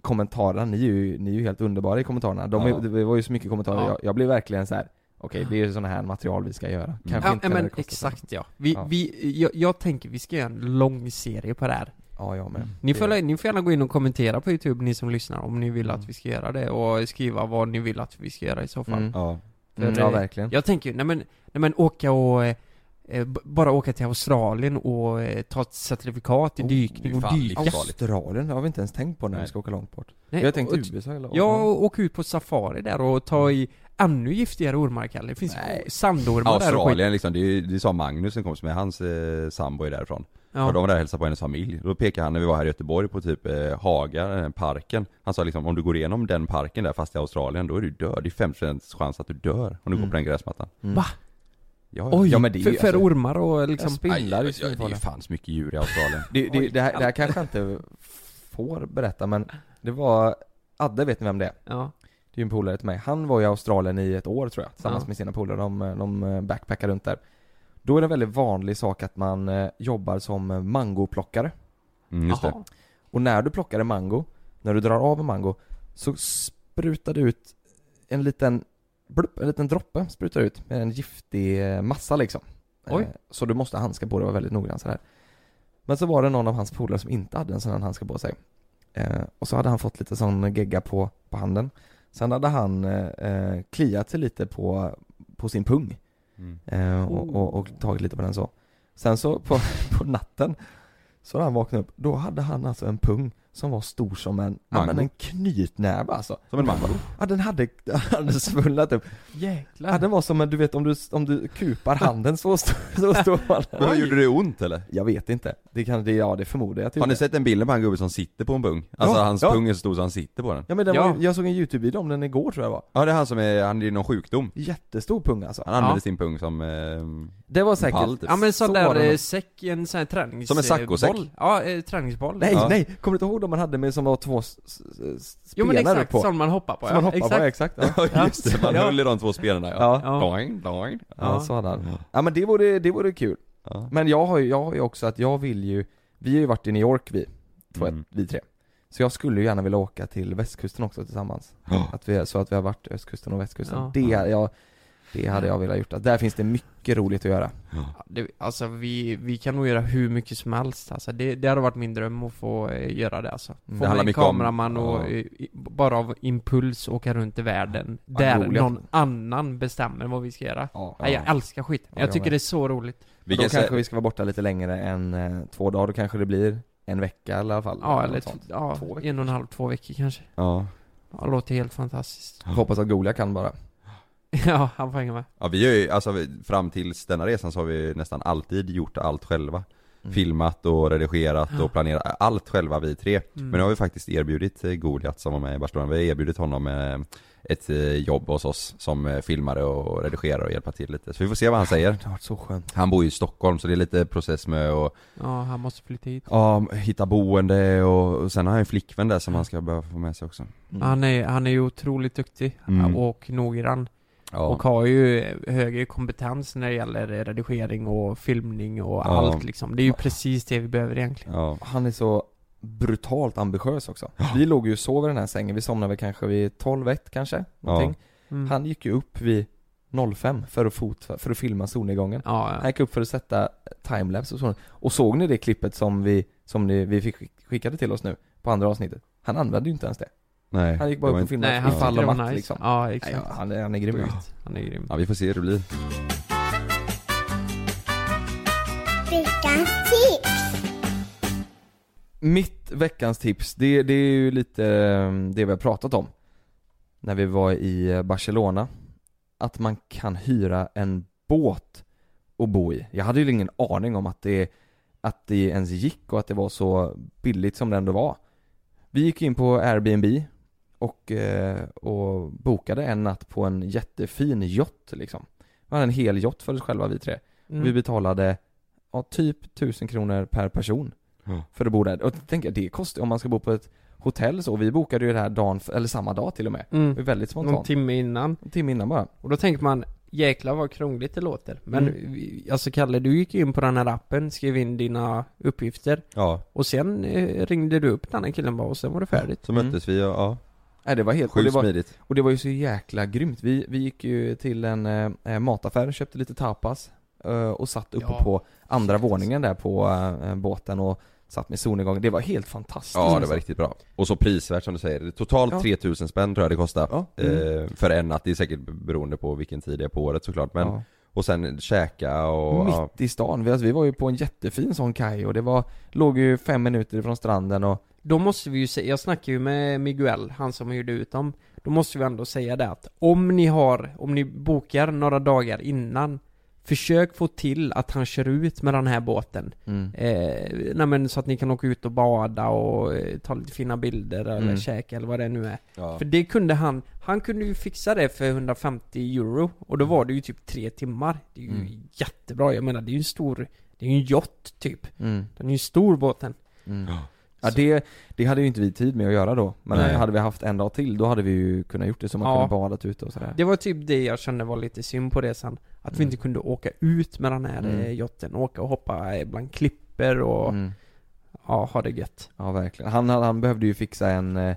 Speaker 5: kommentarerna, ni är ju, ni är ju helt underbara i kommentarerna. De,
Speaker 7: Ja.
Speaker 5: Det var ju så mycket kommentarer,
Speaker 6: Ja.
Speaker 5: jag, jag blev verkligen så här. Okej det är sådana här material vi ska göra. Kanske
Speaker 6: Ja,
Speaker 5: inte
Speaker 6: men
Speaker 5: det kostar
Speaker 6: exakt ja. Vi,
Speaker 5: Ja.
Speaker 6: vi, jag, jag tänker vi ska göra en lång serie på det här.
Speaker 5: Ja, jag med.
Speaker 6: Ni
Speaker 5: Det-
Speaker 6: får, ni får gärna gå in och kommentera på youtube, ni som lyssnar, om ni vill
Speaker 5: Mm.
Speaker 6: att vi ska göra det och skriva vad ni vill att vi ska göra i så fall.
Speaker 5: Mm.
Speaker 7: Ja.
Speaker 6: För,
Speaker 5: Mm, ja,
Speaker 6: eh,
Speaker 5: verkligen.
Speaker 6: Jag tänker ju, nej men, nej men åka och eh, eh, b- bara åka till Australien och eh, ta ett certifikat i
Speaker 5: Oh,
Speaker 6: dykning
Speaker 7: är
Speaker 6: och
Speaker 7: fan
Speaker 6: dyka.
Speaker 7: livsfarligt.
Speaker 5: Australien, det har vi inte ens tänkt på när vi
Speaker 7: Nej.
Speaker 5: ska åka långt bort.
Speaker 6: Nej,
Speaker 5: jag har tänkt
Speaker 6: och-
Speaker 5: USA eller
Speaker 6: Ja, och åka ut på safari där och ta i ännu giftigare ormar Kalle. Det finns
Speaker 5: Nej.
Speaker 6: sandormar där och skit.
Speaker 7: Australien liksom, det, är ju- det sa Magnus en kompis med, hans eh, sambo är därifrån.
Speaker 6: Ja.
Speaker 7: Och de var där och hälsade på hennes familj. Då pekade han när vi var här i Göteborg på typ eh, Haga, den här parken. Han sa liksom om du går igenom den parken där fast i Australien, då är du död. Det är 50% chans att du dör om du går
Speaker 5: Mm.
Speaker 7: på den gräsmattan.
Speaker 5: Mm.
Speaker 6: Va?
Speaker 7: Ja,
Speaker 6: Oj,
Speaker 5: Ja, men det är
Speaker 6: för,
Speaker 5: ju-
Speaker 6: för
Speaker 5: alltså-
Speaker 6: ormar och liksom...
Speaker 5: Ja, spindlar är
Speaker 7: aj, aj, Det är
Speaker 5: svinfarliga.
Speaker 7: fan så mycket djur i Australien.
Speaker 5: Det, det, det, här, det här kanske jag inte får berätta men det var, Adde vet ni vem det är?
Speaker 6: Ja.
Speaker 5: Det är ju en polare till mig. Han var i Australien i ett år tror jag, tillsammans
Speaker 6: Ja.
Speaker 5: med sina polare. De, de backpackar runt där. Då är det en väldigt vanlig sak att man eh, jobbar som mangoplockare.
Speaker 7: Mm, just det.
Speaker 5: Och när du plockar en mango, när du drar av en mango, så sprutar du ut en liten blupp, en liten droppe sprutar ut med en giftig eh, massa liksom.
Speaker 6: Oj.
Speaker 5: Eh, Så du måste handska på det och vara väldigt noggrann sådär. Men så var det någon av hans polare som inte hade en sån här handska på sig. Eh, och så hade han fått lite sån gegga på, på handen. Sen hade han eh, eh, kliat sig lite på, på sin pung.
Speaker 7: Mm.
Speaker 5: Eh, och, och, och tagit lite på den så. Sen så på, på natten så när han vaknade upp, då hade han alltså en pung som var stor som en, ja, men en knytnäve alltså.
Speaker 7: Som en mango?
Speaker 5: Ja den hade, hade svullnat upp.
Speaker 6: Jäklar.
Speaker 5: Ja den var som en, du vet om du, om du kupar handen så stor, så stor var den.
Speaker 7: Men gjorde det ont eller?
Speaker 5: Jag vet inte. Det kan, det, ja det förmodar jag typ.
Speaker 7: Har ni sett en bild på en gubbe som sitter på en pung? Alltså
Speaker 5: Ja,
Speaker 7: hans
Speaker 5: ja.
Speaker 7: pung är så stor så han sitter på den.
Speaker 5: Ja men den
Speaker 6: Ja.
Speaker 5: Var, jag såg en youtube-video om den igår tror jag var.
Speaker 7: Ja det är han som är, han är i någon sjukdom.
Speaker 5: Jättestor pung alltså.
Speaker 7: Han använder
Speaker 6: Ja.
Speaker 7: sin pung som eh,
Speaker 5: Det var säkert,
Speaker 7: pall, typ.
Speaker 6: Ja men sån
Speaker 5: Så
Speaker 6: där eh, säck, en sån här tränings...
Speaker 7: Som en saccosäck.
Speaker 6: Ja, eh, träningsboll.
Speaker 5: Nej,
Speaker 7: Ja.
Speaker 5: nej! Kommer du inte ihåg de man hade med som var två s- s- s-
Speaker 6: Jo men
Speaker 5: spenar
Speaker 6: exakt,
Speaker 5: på?
Speaker 6: som man hoppar på
Speaker 5: Som man hoppar på, exakt. Ja,
Speaker 7: Ja just det, man
Speaker 6: Ja.
Speaker 7: höll i de två spelarna ja.
Speaker 5: ja.
Speaker 6: Ja.
Speaker 7: Doing, doing.
Speaker 5: ja
Speaker 6: Ja.
Speaker 5: så hade han. Ja men det vore, det vore kul.
Speaker 7: Ja.
Speaker 5: Men jag har ju, jag har ju också att jag vill ju, vi har ju varit i New York vi, två,
Speaker 7: Mm.
Speaker 5: vi tre. Så jag skulle ju gärna vilja åka till västkusten också tillsammans.
Speaker 7: Ja.
Speaker 5: Att vi, så att vi har varit östkusten och västkusten.
Speaker 6: Ja.
Speaker 5: Det, jag, det hade jag velat gjort. Att Där finns det mycket roligt att göra.
Speaker 6: Ja, det, alltså vi, vi kan nog göra hur mycket som helst alltså. det, det hade varit min dröm att få eh, göra det alltså. Få
Speaker 5: Mm.
Speaker 7: Det handlar
Speaker 6: med en kameraman och
Speaker 7: ja.
Speaker 6: eh, i- bara av impuls åka runt i världen.
Speaker 5: Ja,
Speaker 6: där
Speaker 5: roligt.
Speaker 6: någon annan bestämmer vad vi ska göra.
Speaker 5: Ja.
Speaker 6: Nej, jag älskar skit.
Speaker 5: Ja,
Speaker 6: jag
Speaker 5: jag
Speaker 6: tycker det är så roligt.
Speaker 7: Vi
Speaker 5: då
Speaker 7: kan
Speaker 5: kanske
Speaker 7: säga,
Speaker 5: vi ska vara borta lite längre än eh, två dagar, då kanske det blir en vecka i alla fall.
Speaker 6: Ja, eller t- ja,
Speaker 5: Två veckor
Speaker 6: en och en halv, två veckor kanske.
Speaker 7: ja.
Speaker 6: Ja, det låter helt fantastiskt.
Speaker 5: Får Hoppas att Golia kan bara.
Speaker 6: ja, han får hänga med.
Speaker 7: ja vi har ju, alltså fram tills denna resan så har vi nästan alltid gjort allt själva.
Speaker 5: Mm.
Speaker 7: Filmat och redigerat
Speaker 6: Ja.
Speaker 7: och planerat, allt själva vi tre.
Speaker 6: Mm.
Speaker 7: Men nu har vi faktiskt erbjudit eh, Goliat som var med i Barcelona, vi har erbjudit honom eh, ett eh, jobb hos oss som filmare och redigerar och hjälpa till lite. Så vi får se vad han säger.
Speaker 5: Det har varit så skönt.
Speaker 7: Han bor ju i Stockholm så det är lite process med att
Speaker 6: Ja, han måste flytta hit.
Speaker 7: ja, hitta boende och, och sen har han en flickvän där som han ska behöva få med sig också.
Speaker 5: Mm.
Speaker 6: Han är, han är ju otroligt duktig
Speaker 7: Mm.
Speaker 6: och noggrann.
Speaker 7: Ja.
Speaker 6: Och har ju högre kompetens när det gäller redigering och filmning och
Speaker 7: Ja.
Speaker 6: allt liksom. Det är ju precis det vi behöver egentligen.
Speaker 7: ja.
Speaker 5: Han är så brutalt ambitiös också. Vi låg ju och sov i den här sängen, vi somnade väl kanske vid 12-1 kanske, någonting.
Speaker 6: Mm.
Speaker 5: Han gick ju upp vid 05 för att, fot, för att filma solnedgången.
Speaker 6: Ja,
Speaker 5: Han
Speaker 6: ja.
Speaker 5: gick upp för att sätta timelapse och så. Och såg ni det klippet som vi, som ni, vi fick skickade till oss nu, på andra avsnittet? Han använde ju inte ens det.
Speaker 7: Nej.
Speaker 5: Han gick bara upp och filmade
Speaker 6: Nej, han
Speaker 5: i fall
Speaker 6: tycker
Speaker 5: och
Speaker 6: det var
Speaker 5: matt
Speaker 6: nice.
Speaker 5: liksom.
Speaker 6: Ja, exakt.
Speaker 5: ja, han, är, han är grym.
Speaker 6: Sjukt. Han är grym.
Speaker 7: Ja vi får se hur det blir.
Speaker 5: Mitt veckans tips, det, det är ju lite eh, det vi har pratat om När vi var i Barcelona Att man kan hyra en båt och bo i Jag hade ju ingen aning om att det, att det ens gick och att det var så billigt som det ändå var Vi gick in på Airbnb och, eh, och bokade en natt på en jättefin yacht liksom Vi hade en hel yacht för oss själva vi tre
Speaker 6: Mm.
Speaker 5: Vi betalade ja, typ 1000 kronor per person
Speaker 7: Ja.
Speaker 5: För att bo där, och tänk det kostar, om man ska bo på ett hotell så, vi bokade ju det här dagen, eller samma dag till och med
Speaker 6: Mm.
Speaker 5: Det var väldigt
Speaker 6: Någon
Speaker 5: spontant
Speaker 6: timme innan.
Speaker 5: En timme innan bara
Speaker 6: Och då tänker man, jäklar vad krångligt det låter. Men,
Speaker 5: Mm.
Speaker 6: alltså Kalle, du gick in på den här appen, skrev in dina uppgifter.
Speaker 7: Ja.
Speaker 6: Och sen eh, ringde du upp den här killen bara och sen var det färdigt.
Speaker 7: Så möttes vi och ja.
Speaker 5: Nej det var helt, och
Speaker 7: Sjukt
Speaker 5: det var,
Speaker 7: smidigt.
Speaker 5: och det var ju så jäkla grymt. Vi, vi gick ju till en eh, mataffär, köpte lite tapas eh, och satt uppe
Speaker 6: Ja.
Speaker 5: på andra våningen där på eh, båten och satt med solnedgång. Det var helt fantastiskt
Speaker 7: Ja det
Speaker 5: alltså.
Speaker 7: var riktigt bra. Och så prisvärt som du säger. Totalt
Speaker 5: Ja.
Speaker 7: 3000 spänn tror jag det kostar.
Speaker 5: Ja. Mm.
Speaker 7: Eh, för en natt, det är säkert beroende på vilken tid det är på året såklart men
Speaker 5: Ja.
Speaker 7: Och sen käka och
Speaker 5: Mitt
Speaker 7: ja.
Speaker 5: i stan. Vi, alltså, vi var ju på en jättefin sån kaj och det var, låg ju fem minuter ifrån stranden och
Speaker 6: Då måste vi ju säga, jag snackade ju med Miguel, han som hyrde ut dem. Då måste vi ändå säga det att om ni har, om ni bokar några dagar innan Försök få till att han kör ut med den här båten.
Speaker 5: Mm.
Speaker 6: Eh, nej men så att ni kan åka ut och bada och eh, ta lite fina bilder eller
Speaker 5: Mm.
Speaker 6: käka eller vad det nu är.
Speaker 7: Ja.
Speaker 6: För det kunde han, han kunde ju fixa det för 150 euro och då var det ju typ tre timmar. Det är ju
Speaker 5: Mm.
Speaker 6: jättebra, jag menar det är ju en stor, det är ju en yacht typ.
Speaker 5: mm.
Speaker 6: Den är ju stor båten.
Speaker 5: Mm.
Speaker 7: Ja.
Speaker 5: Ja det, det hade ju inte vi tid med att göra då Men
Speaker 7: Nej.
Speaker 5: hade vi haft en dag till då hade vi ju kunnat gjort det så man
Speaker 6: Ja.
Speaker 5: kunde badat ute och sådär
Speaker 6: Det var typ det jag kände var lite synd på resan. Att vi
Speaker 5: Mm.
Speaker 6: inte kunde åka ut med den här
Speaker 5: Mm.
Speaker 6: mm. yachten, åka och hoppa eh, bland klipper och
Speaker 5: mm.
Speaker 6: ja, ha det gött.
Speaker 5: Ja verkligen. Han, han, behövde ju fixa en, eh,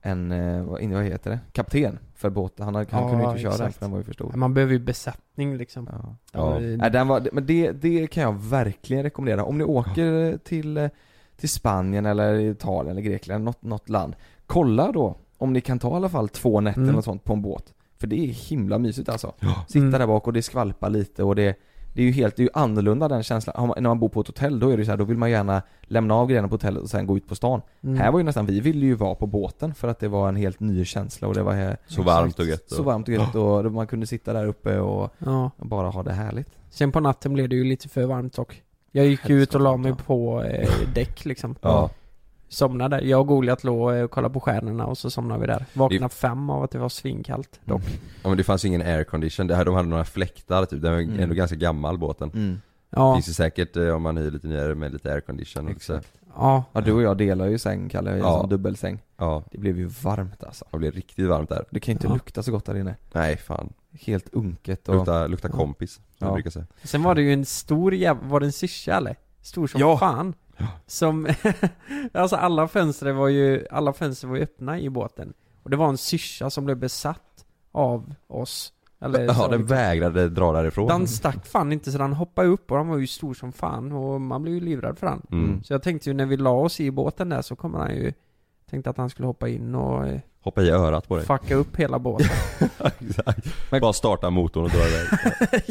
Speaker 5: en, eh, vad heter det? Kapten för båten. Han, han
Speaker 6: Ja,
Speaker 5: kunde ju inte köra den
Speaker 6: exakt.
Speaker 5: för den var ju för stor.
Speaker 6: Man behöver ju besättning liksom.
Speaker 5: Ja.
Speaker 7: Ja.
Speaker 6: Eh,
Speaker 5: den var, men det, det kan jag verkligen rekommendera. Om ni åker till, eh, till Spanien eller Italien eller Grekland, något, något land. Kolla då om ni kan ta i alla fall två nätter
Speaker 6: Mm.
Speaker 5: eller sånt på en båt. För det är himla mysigt alltså.
Speaker 7: Ja.
Speaker 5: Sitta
Speaker 6: Mm.
Speaker 5: där bak och det skvalpar lite och det det är ju helt, det är ju annorlunda den känslan. Man, när man bor på ett hotell då är det så här, då vill man gärna lämna av grejerna på hotellet och sen gå ut på stan.
Speaker 6: Mm.
Speaker 5: Här var ju nästan, vi ville ju vara på båten för att det var en helt ny känsla och det var här,
Speaker 7: Så varmt och gött
Speaker 5: så
Speaker 7: och,
Speaker 5: varmt och gött och man kunde sitta där uppe och
Speaker 6: Ja.
Speaker 5: bara ha det härligt.
Speaker 6: Sen på natten blev det ju lite för varmt dock. Jag gick ju ut och la mig på eh, däck liksom.
Speaker 7: Ja.
Speaker 6: Somnade. Jag och Goliat låg eh, och kollade på stjärnorna och så somnade vi där. Vaknade fem av att det var svinkallt dock.
Speaker 7: ja men det fanns ju ingen aircondition, det här, de hade några fläktar typ, den var
Speaker 5: Mm.
Speaker 7: ändå ganska gammal båten
Speaker 5: Mm.
Speaker 6: Ja,
Speaker 7: Finns ju säkert eh, om man hyr lite nyare med lite aircondition också.
Speaker 5: Exakt.
Speaker 6: ja.
Speaker 5: Ja du och jag delar ju säng Kalle, en
Speaker 7: Ja.
Speaker 5: sån dubbelsäng.
Speaker 7: Ja,
Speaker 5: Det blev ju varmt alltså.
Speaker 7: det blir riktigt varmt där.
Speaker 5: Det kan ju inte
Speaker 6: Ja.
Speaker 5: lukta så gott där inne.
Speaker 7: Nej fan,
Speaker 5: Helt unket och...
Speaker 7: lukta, lukta
Speaker 5: Ja.
Speaker 7: kompis som
Speaker 5: Ja.
Speaker 7: jag brukar säga.
Speaker 6: Sen var det ju en stor jävla, var det en syrsa eller? Stor som
Speaker 5: Ja.
Speaker 6: fan.
Speaker 7: Ja.
Speaker 6: Som, alltså alla fönster var ju, alla fönster var ju öppna i båten. Och det var en syrsa som blev besatt av oss. Eller
Speaker 7: Ja,
Speaker 6: så
Speaker 7: den
Speaker 6: liksom.
Speaker 7: vägrade dra därifrån.
Speaker 6: Den stack fan inte så den hoppade upp och den var ju stor som fan och man blev ju livrädd för den.
Speaker 7: Mm.
Speaker 6: Så jag tänkte ju när vi la oss i båten där så kommer han ju Tänkte att han skulle hoppa in och eh,
Speaker 7: Hoppa i örat på dig.
Speaker 6: fucka upp hela båten.
Speaker 7: Exakt.
Speaker 5: Men-
Speaker 7: Bara starta motorn och dra iväg.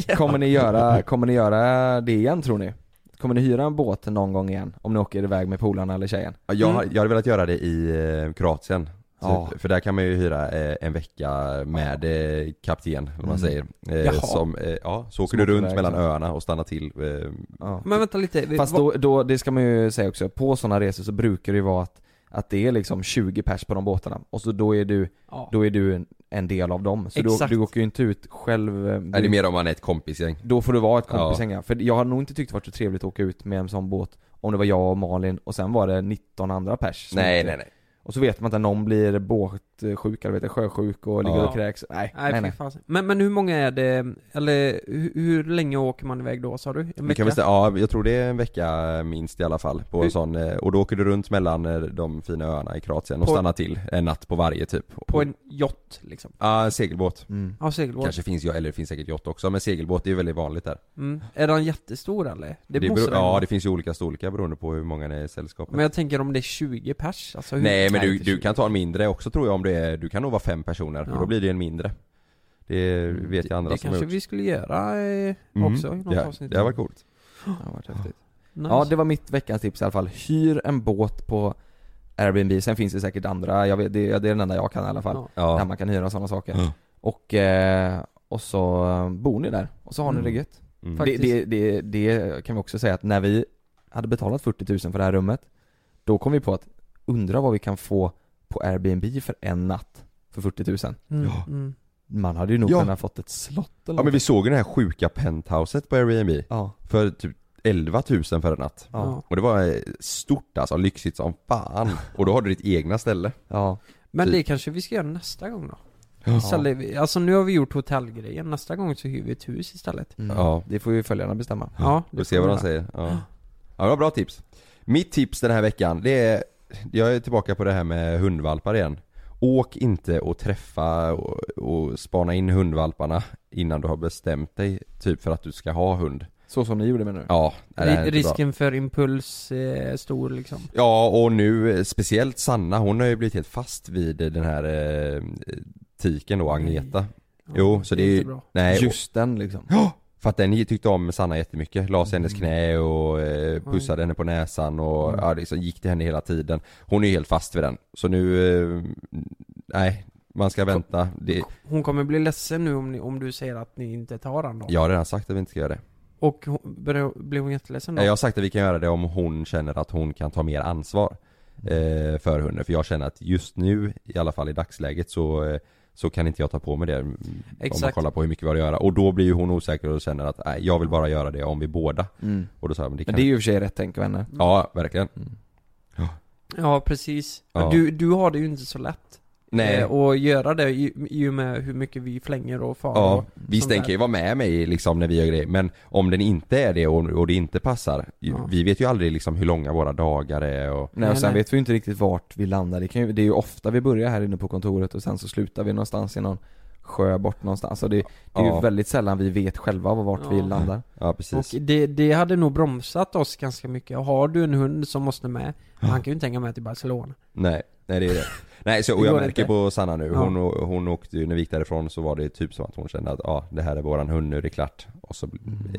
Speaker 5: Kommer ni göra, kommer ni göra det igen tror ni? Kommer ni hyra en båt någon gång igen? Om ni åker iväg med polarna eller tjejen?
Speaker 7: Ja, Jag, har-
Speaker 6: Mm.
Speaker 7: jag hade velat göra det i eh, Kroatien.
Speaker 5: Ja.
Speaker 7: För där kan man ju hyra eh, en vecka med eh, kapten, om man
Speaker 5: Mm.
Speaker 7: säger. Eh,
Speaker 6: Jaha.
Speaker 7: som, eh, ja, så åker
Speaker 5: Som
Speaker 7: du
Speaker 5: åker
Speaker 7: runt
Speaker 5: iväg,
Speaker 7: mellan
Speaker 5: så.
Speaker 7: öarna och stannar till. Eh,
Speaker 5: Ja.
Speaker 6: Men vänta lite,
Speaker 5: Fast
Speaker 6: vad-
Speaker 5: då, då, det ska man ju säga också, på sådana resor så brukar det ju vara att, att det är liksom 20 pers på de båtarna och så då är du,
Speaker 6: ja.
Speaker 5: då är du en, del av dem. Så du,
Speaker 6: Exakt.
Speaker 5: du åker ju inte ut själv. eh,
Speaker 7: Nej, det är mer om man är ett kompisgäng.
Speaker 5: Då får du vara ett kompisgäng ja. För jag har nog inte tyckt det varit så trevligt att åka ut med en sån båt om det var jag och Malin och sen var det 19 andra pers
Speaker 7: Nej, nej, nej.
Speaker 5: Och så vet man inte, någon blir båtsjuk eller vet jag, sjösjuk och ligger
Speaker 7: Ja.
Speaker 5: och kräks. Nej,
Speaker 6: Nej,
Speaker 5: nej, nej.
Speaker 6: Men, men hur många är det, eller hur, hur länge åker man iväg då sa du? En
Speaker 7: Vi
Speaker 6: vecka?
Speaker 7: kan väl säga, ja, jag tror det är en vecka minst i alla fall på
Speaker 6: Hur-
Speaker 7: en sån, eh, och då åker du runt mellan eh, de fina öarna i Kroatien och
Speaker 6: På-
Speaker 7: stannar till en natt på varje typ.
Speaker 6: På en yacht liksom?
Speaker 7: Ja, en segelbåt.
Speaker 5: Mm.
Speaker 6: Ja, segelbåt.
Speaker 7: Kanske finns eller det finns säkert yacht också, men segelbåt det är ju väldigt vanligt där.
Speaker 6: Mm. Är den jättestor eller? Det, måste
Speaker 7: beror, Ja, det finns ju olika storlekar beroende på hur många ni är i sällskapet.
Speaker 6: Men jag tänker om det är 20 pers, alltså hur...
Speaker 7: Nej men du, du
Speaker 5: 20.
Speaker 7: kan ta en mindre också tror jag om det är, du kan nog vara fem personer
Speaker 6: Ja.
Speaker 7: och då blir det en mindre. Det vet jag andra
Speaker 6: det
Speaker 7: som har
Speaker 6: kanske
Speaker 7: gjort.
Speaker 6: vi skulle göra eh,
Speaker 7: Mm.
Speaker 6: också i något
Speaker 7: det,
Speaker 6: avsnitt.
Speaker 7: det har varit coolt.
Speaker 5: Det har varit häftigt.
Speaker 6: Nice.
Speaker 5: Ja, det var mitt veckans tips i alla fall. Hyr en båt på Airbnb, sen finns det säkert andra, jag vet, det, det är den enda jag kan i alla fall.
Speaker 6: Ja.
Speaker 5: Där man kan hyra sådana saker.
Speaker 7: Ja.
Speaker 5: Och, eh, och så eh, bor ni där, och så har ni
Speaker 6: Mm.
Speaker 5: det gött.
Speaker 7: Mm.
Speaker 5: Det, det, det, det kan vi också säga att när vi hade betalat 40 000 för det här rummet Då kom vi på att undra vad vi kan få på Airbnb för en natt för 40 000
Speaker 6: Mm,
Speaker 7: Ja.
Speaker 6: mm.
Speaker 5: Man hade ju nog
Speaker 7: Ja.
Speaker 5: kunnat fått ett slott eller
Speaker 7: Ja men vi
Speaker 5: något.
Speaker 7: såg ju det här sjuka penthouset på Airbnb
Speaker 5: Ja,
Speaker 7: för typ 11 000 för en natt.
Speaker 5: Ja.
Speaker 7: Och det var eh, stort alltså, lyxigt som fan. Och då har du ditt egna ställe.
Speaker 5: Ja.
Speaker 6: Men
Speaker 7: Typ.
Speaker 6: det kanske vi ska göra nästa gång då?
Speaker 7: Ja.
Speaker 6: Istället, alltså nu har vi gjort hotellgrejen, nästa gång så hyr vi ett hus istället
Speaker 5: Mm.
Speaker 7: Ja.
Speaker 5: Det får ju följarna bestämma.
Speaker 6: Ja,
Speaker 7: Vi
Speaker 6: det får
Speaker 7: vad
Speaker 6: vi
Speaker 7: de säger. Ja. ja, det var bra tips. Mitt tips den här veckan, det är, jag är tillbaka på det här med hundvalpar igen. Åk inte och träffa och, och spana in hundvalparna innan du har bestämt dig, typ för att du ska ha hund.
Speaker 5: Så som ni gjorde med nu?
Speaker 7: Ja, nej, det är
Speaker 6: Ri-
Speaker 7: inte bra.
Speaker 6: Risken för impuls är stor liksom
Speaker 7: Ja, och nu speciellt Sanna, hon har ju blivit helt fast vid den här eh, tiken då, Agneta. Jo, så det är ju, nej, och-
Speaker 5: Just den liksom.
Speaker 7: Ja! För att den tyckte om Sanna jättemycket, la sig
Speaker 5: Mm.
Speaker 7: hennes knä och eh, pussade henne på näsan och ja, liksom gick till henne hela tiden. Hon är ju helt fast vid den, så nu, eh, nej, man ska vänta. Det,
Speaker 6: Hon kommer bli ledsen nu om, ni, om du säger att ni inte tar han då.
Speaker 7: Jag har redan sagt att vi inte ska göra det.
Speaker 6: Och hon, blir hon jätteledsen då?
Speaker 7: Jag har sagt att vi kan göra det om hon känner att hon kan ta mer ansvar eh, för hunden, för jag känner att just nu, i alla fall i dagsläget så eh, så kan inte jag ta på mig det mm, om man
Speaker 6: Exakt.
Speaker 7: kollar på hur mycket vi har att göra och då blir ju hon osäker och känner att nej, jag vill bara göra det om vi båda
Speaker 5: Mm.
Speaker 7: Och då sa jag, men det kan
Speaker 5: Men det är ju i och för sig rätt tänk henne.
Speaker 7: Ja, verkligen
Speaker 6: Ja precis,
Speaker 7: Ja.
Speaker 6: Du, du har det ju inte så lätt
Speaker 7: Nej.
Speaker 6: eh, Och göra det i, i och med hur mycket vi flänger och far
Speaker 7: Ja,
Speaker 6: och
Speaker 7: visst den kan ju vara med mig liksom när vi gör grejer Men om den inte är det och, och det inte passar
Speaker 6: Ja.
Speaker 7: Vi vet ju aldrig liksom hur långa våra dagar är och
Speaker 5: Nej och sen
Speaker 6: nej.
Speaker 5: vet vi ju inte riktigt vart vi landar. Det, kan ju, det är ju ofta vi börjar här inne på kontoret och sen så slutar vi någonstans i någon sjö bort någonstans. Alltså det, det är
Speaker 7: Ja.
Speaker 5: ju väldigt sällan vi vet själva vart vi
Speaker 6: Ja.
Speaker 5: landar.
Speaker 7: Ja precis
Speaker 6: Och det, det hade nog bromsat oss ganska mycket. Har du en hund som måste med, han kan ju inte hänga med till Barcelona.
Speaker 7: Nej, nej det är det Nej så, och jag märker
Speaker 6: inte.
Speaker 7: på Sanna nu,
Speaker 6: Ja.
Speaker 7: hon, hon åkte ju, när vi gick därifrån så var det typ som att hon kände att ja, det här är våran hund, nu är det klart Och så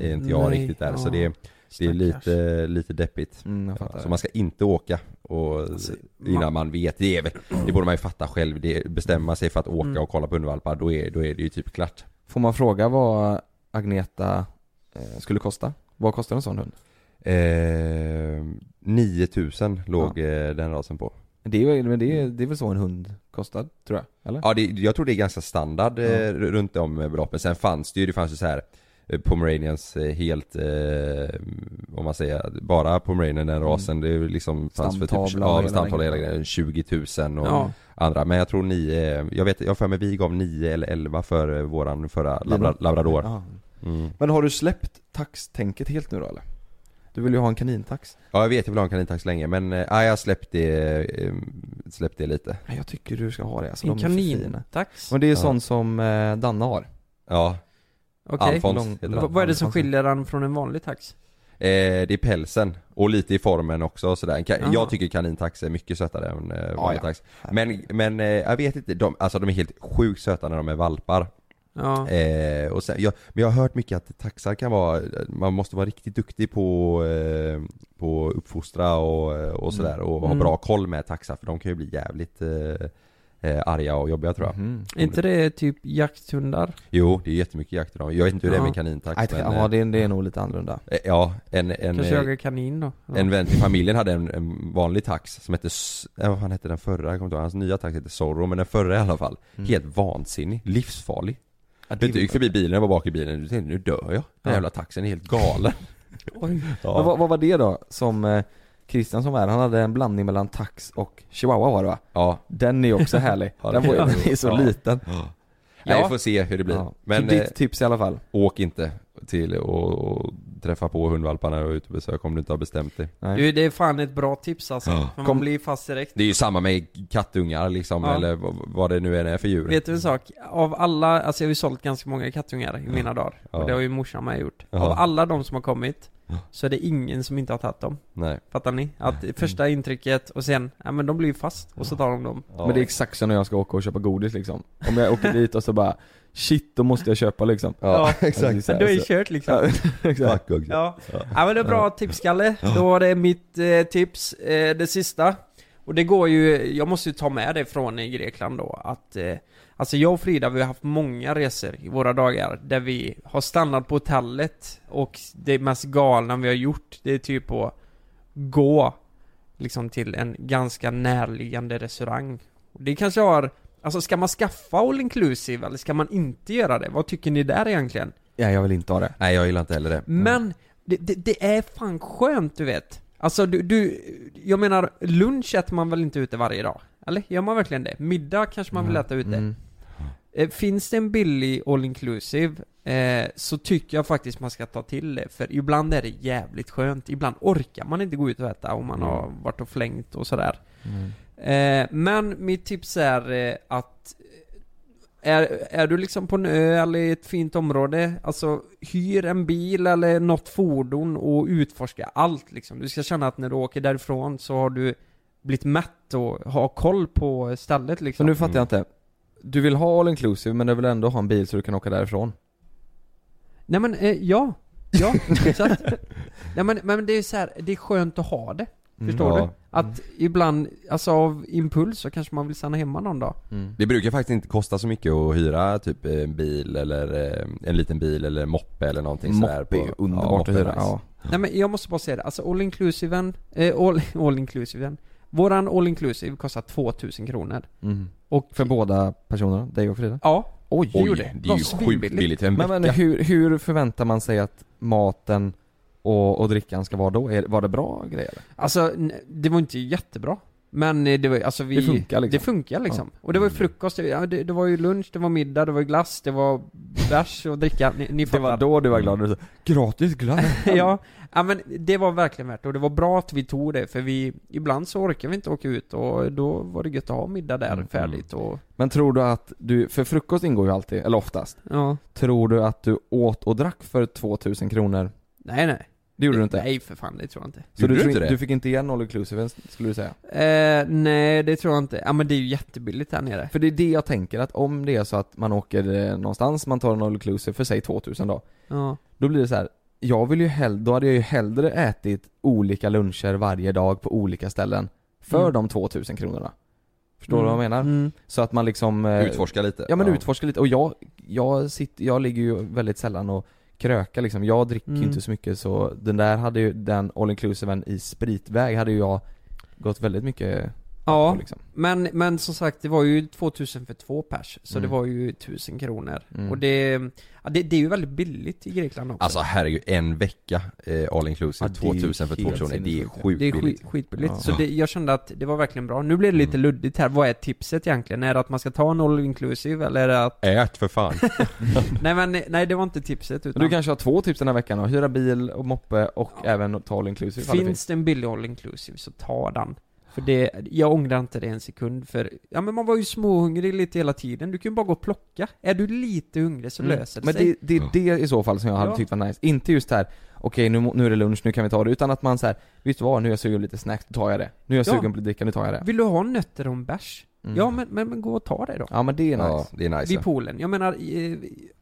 Speaker 7: är inte jag
Speaker 6: Nej,
Speaker 7: riktigt där,
Speaker 6: ja.
Speaker 7: så det, det är lite, lite deppigt
Speaker 5: Mm,
Speaker 7: Ja. Så man ska inte åka och,
Speaker 6: Alltså,
Speaker 7: innan
Speaker 6: man-
Speaker 7: man vet, det är väl, det borde man ju fatta själv, det, bestämma sig för att åka
Speaker 6: Mm.
Speaker 7: och kolla på hundvalpar, då är, då är det ju typ klart
Speaker 5: Får man fråga vad Agneta eh, skulle kosta? Vad kostar en sån hund?
Speaker 7: eh, 9000 låg eh, den rasen på
Speaker 5: Det är, men det, är, det är väl så en hund kostar, tror jag? Eller?
Speaker 7: Ja, det, jag tror det är ganska standard eh, runt de beloppen. Sen fanns det ju, det fanns ju så här eh, Pomeranians eh, helt, eh, om man säger, bara Pomeranian den rasen, det är ju liksom fanns för typ,
Speaker 5: Mm.
Speaker 7: Ja, stamtavla hela grejen, 20 000 och
Speaker 6: Ja.
Speaker 7: andra. Men jag tror ni, eh, jag vet, jag för mig vi gav 9 eller 11 för eh, våran förra labra, labrador. Mm.
Speaker 5: Men har du släppt taxtänket helt nu då eller? Du vill ju ha en kanintax.
Speaker 7: Ja jag vet, jag vill ha en kanintax länge men, ja, jag släppte det, eh, släppte det lite.
Speaker 5: Nej, jag tycker du ska ha det alltså,
Speaker 6: En
Speaker 5: de
Speaker 6: kanintax?
Speaker 5: Men det är ju
Speaker 7: Ja.
Speaker 5: sån som eh, Danna har.
Speaker 7: Ja,
Speaker 6: Okej.
Speaker 7: Alfons
Speaker 5: Lång-
Speaker 7: han.
Speaker 6: Vad är det som skiljer den från en vanlig tax?
Speaker 7: Eh, det är pälsen och lite i formen också och sådär. Ka-
Speaker 6: Jaha.
Speaker 7: jag tycker kanintax är mycket sötare än eh, vanlig
Speaker 5: ja.
Speaker 7: tax. Men, men eh, jag vet inte, de, alltså de är helt sjukt söta när de är valpar.
Speaker 6: Ja.
Speaker 7: Eh, och sen, jag, men jag har hört mycket att taxar kan vara, man måste vara riktigt duktig på, eh, på uppfostra och, eh, och sådär och ha
Speaker 6: Mm.
Speaker 7: bra koll med taxar för de kan ju bli jävligt eh, eh, arga och jobbiga tror jag.
Speaker 5: Mhm.
Speaker 6: Är inte det typ jakthundar?
Speaker 7: Jo, det är jättemycket jakt i dem. Jag vet inte hur det är med
Speaker 6: Ja.
Speaker 7: kanintax men,
Speaker 5: ja
Speaker 7: eh,
Speaker 5: det, är- det är nog lite annorlunda.
Speaker 7: eh, Ja, en, en,
Speaker 6: Kanske
Speaker 7: eh,
Speaker 6: jagar kanin då? Ja.
Speaker 7: En vän till familjen hade en, en vanlig tax som hette, eh, vad fan hette den förra? Jag kommer inte ihåg, hans nya tax hette Zorro, men den förra i alla fall
Speaker 5: Mm.
Speaker 7: Helt vansinnig, livsfarlig
Speaker 5: Ja,
Speaker 7: du gick förbi bilen, jag var bak i bilen, du tänkte nu dör jag Den
Speaker 5: Ja.
Speaker 7: jävla taxen är helt galen
Speaker 5: Oj.
Speaker 7: Ja.
Speaker 5: Men vad, vad var det då som eh, Christian som är, han hade en blandning mellan tax och chihuahua var det va?
Speaker 7: Ja,
Speaker 5: Den är också härlig.
Speaker 7: Ja,
Speaker 5: den,
Speaker 7: det
Speaker 5: var, den är så liten.
Speaker 7: ja. Nej, vi får se hur det blir. Men
Speaker 5: så ditt
Speaker 7: eh,
Speaker 5: tips i alla fall?
Speaker 7: åk inte till och, och träffa på hundvalparna och ut och besök om du inte har bestämt dig
Speaker 5: Nej.
Speaker 6: Du, det är fan ett bra tips alltså.
Speaker 7: Ja.
Speaker 6: För man
Speaker 5: Kom-
Speaker 6: blir fast direkt.
Speaker 7: Det är ju samma med kattungar liksom,
Speaker 6: Ja.
Speaker 7: eller vad, det nu än är för djur
Speaker 6: Vet du en sak? Av alla, alltså jag har ju sålt ganska många kattungar i mina dagar.
Speaker 7: Ja.
Speaker 6: Och det har ju morsan med gjort.
Speaker 7: Ja.
Speaker 6: Av alla de som har kommit, så är det ingen som inte har tagit dem.
Speaker 7: Nej
Speaker 6: Fattar ni? Att första intrycket och sen, ja men de blir ju fast och så tar de dem.
Speaker 7: ja.
Speaker 5: Men det är exakt som när jag ska åka och köpa godis liksom. Om jag åker dit och så bara Shit, då måste jag köpa liksom.
Speaker 7: Ja,
Speaker 6: Ja.
Speaker 7: exakt
Speaker 5: så
Speaker 6: Men du är
Speaker 5: så-
Speaker 6: kört liksom.
Speaker 5: Ja, exakt.
Speaker 7: Fuck.
Speaker 6: Ja. ja men det är bra tips Kalle. Då var det mitt eh, tips, eh, det sista. Och det går ju, jag måste ju ta med det från i Grekland då att eh, Alltså jag och Frida vi har haft många resor i våra dagar där vi har stannat på hotellet och det mest galna vi har gjort det är typ att gå liksom till en ganska närliggande restaurang. Det kanske har, alltså ska man skaffa all inclusive eller ska man inte göra det? Vad tycker ni där egentligen?
Speaker 5: Ja, jag vill inte ha det.
Speaker 7: Nej jag gillar inte heller det
Speaker 6: Men det, det, det är fan skönt du vet. Alltså du, du, jag menar lunch äter man väl inte ute varje dag? Eller? Gör man verkligen det? Middag kanske man vill äta ute?
Speaker 5: Mm.
Speaker 6: Eh, Finns det en billig all inclusive eh, så tycker jag faktiskt man ska ta till det, för ibland är det jävligt skönt. Ibland orkar man inte gå ut och äta om man
Speaker 5: Mm.
Speaker 6: har varit och flängt och sådär.
Speaker 5: Mm.
Speaker 6: Eh, men mitt tips är eh, att eh, är, är du liksom på en ö eller i ett fint område, alltså hyr en bil eller något fordon och utforska allt liksom. Du ska känna att när du åker därifrån så har du blivit mätt och har koll på stället
Speaker 5: Så
Speaker 6: liksom.
Speaker 5: nu fattar jag inte. Du vill ha all inclusive men du vill ändå ha en bil så du kan åka därifrån?
Speaker 6: Nej men, eh, ja. Ja, exakt. Nej men, men det är så här, det är skönt att ha det.
Speaker 5: Mm.
Speaker 6: Förstår
Speaker 7: Ja.
Speaker 6: du? Att ibland, alltså av impuls så kanske man vill stanna hemma någon dag.
Speaker 5: Mm.
Speaker 7: Det brukar faktiskt inte kosta så mycket att hyra typ en bil eller eh, en liten bil eller moppe eller någonting sådär
Speaker 5: Moppe är underbart
Speaker 7: ja, moppe
Speaker 5: att hyra,
Speaker 7: nice.
Speaker 5: ja.
Speaker 6: Nej men jag måste bara säga det, alltså all inclusiven, eh, all, all inclusiven Våran all inclusive kostar 2000 kronor
Speaker 5: Mm.
Speaker 6: Och
Speaker 5: För båda personerna, dig och Frida?
Speaker 6: Ja,
Speaker 5: Oj,
Speaker 6: det gjorde
Speaker 7: det är ju sjukt billigt en
Speaker 5: Men, men hur, hur förväntar man sig att maten och, och drickan ska vara då? Är, var det bra grejer?
Speaker 6: Alltså, det var inte jättebra Men eh, det var alltså vi...
Speaker 5: Det funkar liksom.
Speaker 6: Det funkar liksom. Och det var ju frukost, det, ja, det, det var ju lunch, det var middag, det var ju glass, det var bärs och dricka, ni, ni
Speaker 5: Det var
Speaker 6: fattar.
Speaker 5: då du var glad när du sa 'Gratis glass'
Speaker 6: ja, ja men det var verkligen värt det och det var bra att vi tog det för vi, ibland så orkar vi inte åka ut och då var det gött att ha middag där
Speaker 5: Mm,
Speaker 6: färdigt och,
Speaker 5: Men tror du att du, för frukost ingår ju alltid, eller oftast
Speaker 6: ja.
Speaker 5: Tror du att du åt och drack för 2000 kronor?
Speaker 6: Nej nej.
Speaker 5: Det gjorde du inte?
Speaker 6: Nej för fan, det tror jag inte.
Speaker 5: Så du,
Speaker 7: du
Speaker 5: fick-
Speaker 7: inte det?
Speaker 5: du fick inte igen all inclusive skulle du säga?
Speaker 6: Eh, nej det tror jag inte. Ja men det är ju jättebilligt här nere.
Speaker 5: För det är det jag tänker, att om det är så att man åker eh, någonstans, man tar en all inclusive för säg 2000 då
Speaker 6: Ja.
Speaker 5: Då blir det så här. jag vill ju hellre, då hade jag ju hellre ätit olika luncher varje dag på olika ställen För
Speaker 6: Mm.
Speaker 5: de 2000 kronorna Förstår
Speaker 6: Mm.
Speaker 5: du vad jag menar?
Speaker 6: Mm.
Speaker 5: Så att man liksom eh,
Speaker 7: Utforska lite.
Speaker 5: Ja men utforska lite, och jag, jag sitter, jag ligger ju väldigt sällan och krökar liksom, jag dricker ju
Speaker 6: Mm.
Speaker 5: inte så mycket så den där hade ju, den all inclusiven i spritväg hade ju jag gått väldigt mycket
Speaker 6: Ja,
Speaker 5: liksom
Speaker 6: men, men som sagt det var ju 2000 för två pers, så
Speaker 5: Mm.
Speaker 6: det var ju 1000 kronor.
Speaker 5: Mm.
Speaker 6: Och det, ja, det, det är ju väldigt billigt i Grekland också.
Speaker 7: Alltså herregud, en vecka eh, all inclusive,
Speaker 5: Ja, det är
Speaker 7: 2000 för två personer, det är sjukt
Speaker 6: det är skit, skitbilligt.
Speaker 5: Ja.
Speaker 6: Så det, jag kände att det var verkligen bra. Nu blir det lite luddigt här, vad är tipset egentligen? Är det att man ska ta en all inclusive eller är det att...
Speaker 7: Ät för fan!
Speaker 6: nej men, nej det var inte tipset utan...
Speaker 5: Du kanske har två tips den här veckan då, hyra bil och moppe och även ta all inclusive
Speaker 6: Finns det en billig all inclusive så ta den. För det, jag ångrar inte det en sekund för, ja men man var ju småhungrig lite hela tiden, du kan ju bara gå och plocka. Är du lite hungrig så
Speaker 5: Mm.
Speaker 6: löser det
Speaker 5: Men
Speaker 6: sig.
Speaker 5: det, det är det i så fall som jag hade
Speaker 6: Ja.
Speaker 5: tyckt var nice, inte just här Okej nu, nu är det lunch, nu kan vi ta det, utan att man så här, Vet du vad, nu är jag sugen på lite snacks, då tar jag det Nu är jag
Speaker 6: Ja.
Speaker 5: sugen på lite dricka, nu tar jag det
Speaker 6: Vill du ha nötter och en bärs?
Speaker 5: Mm.
Speaker 6: Ja men, men, men gå och ta det då.
Speaker 5: Ja men det är nice
Speaker 7: Ja, det är nice
Speaker 6: Vid poolen. Jag menar,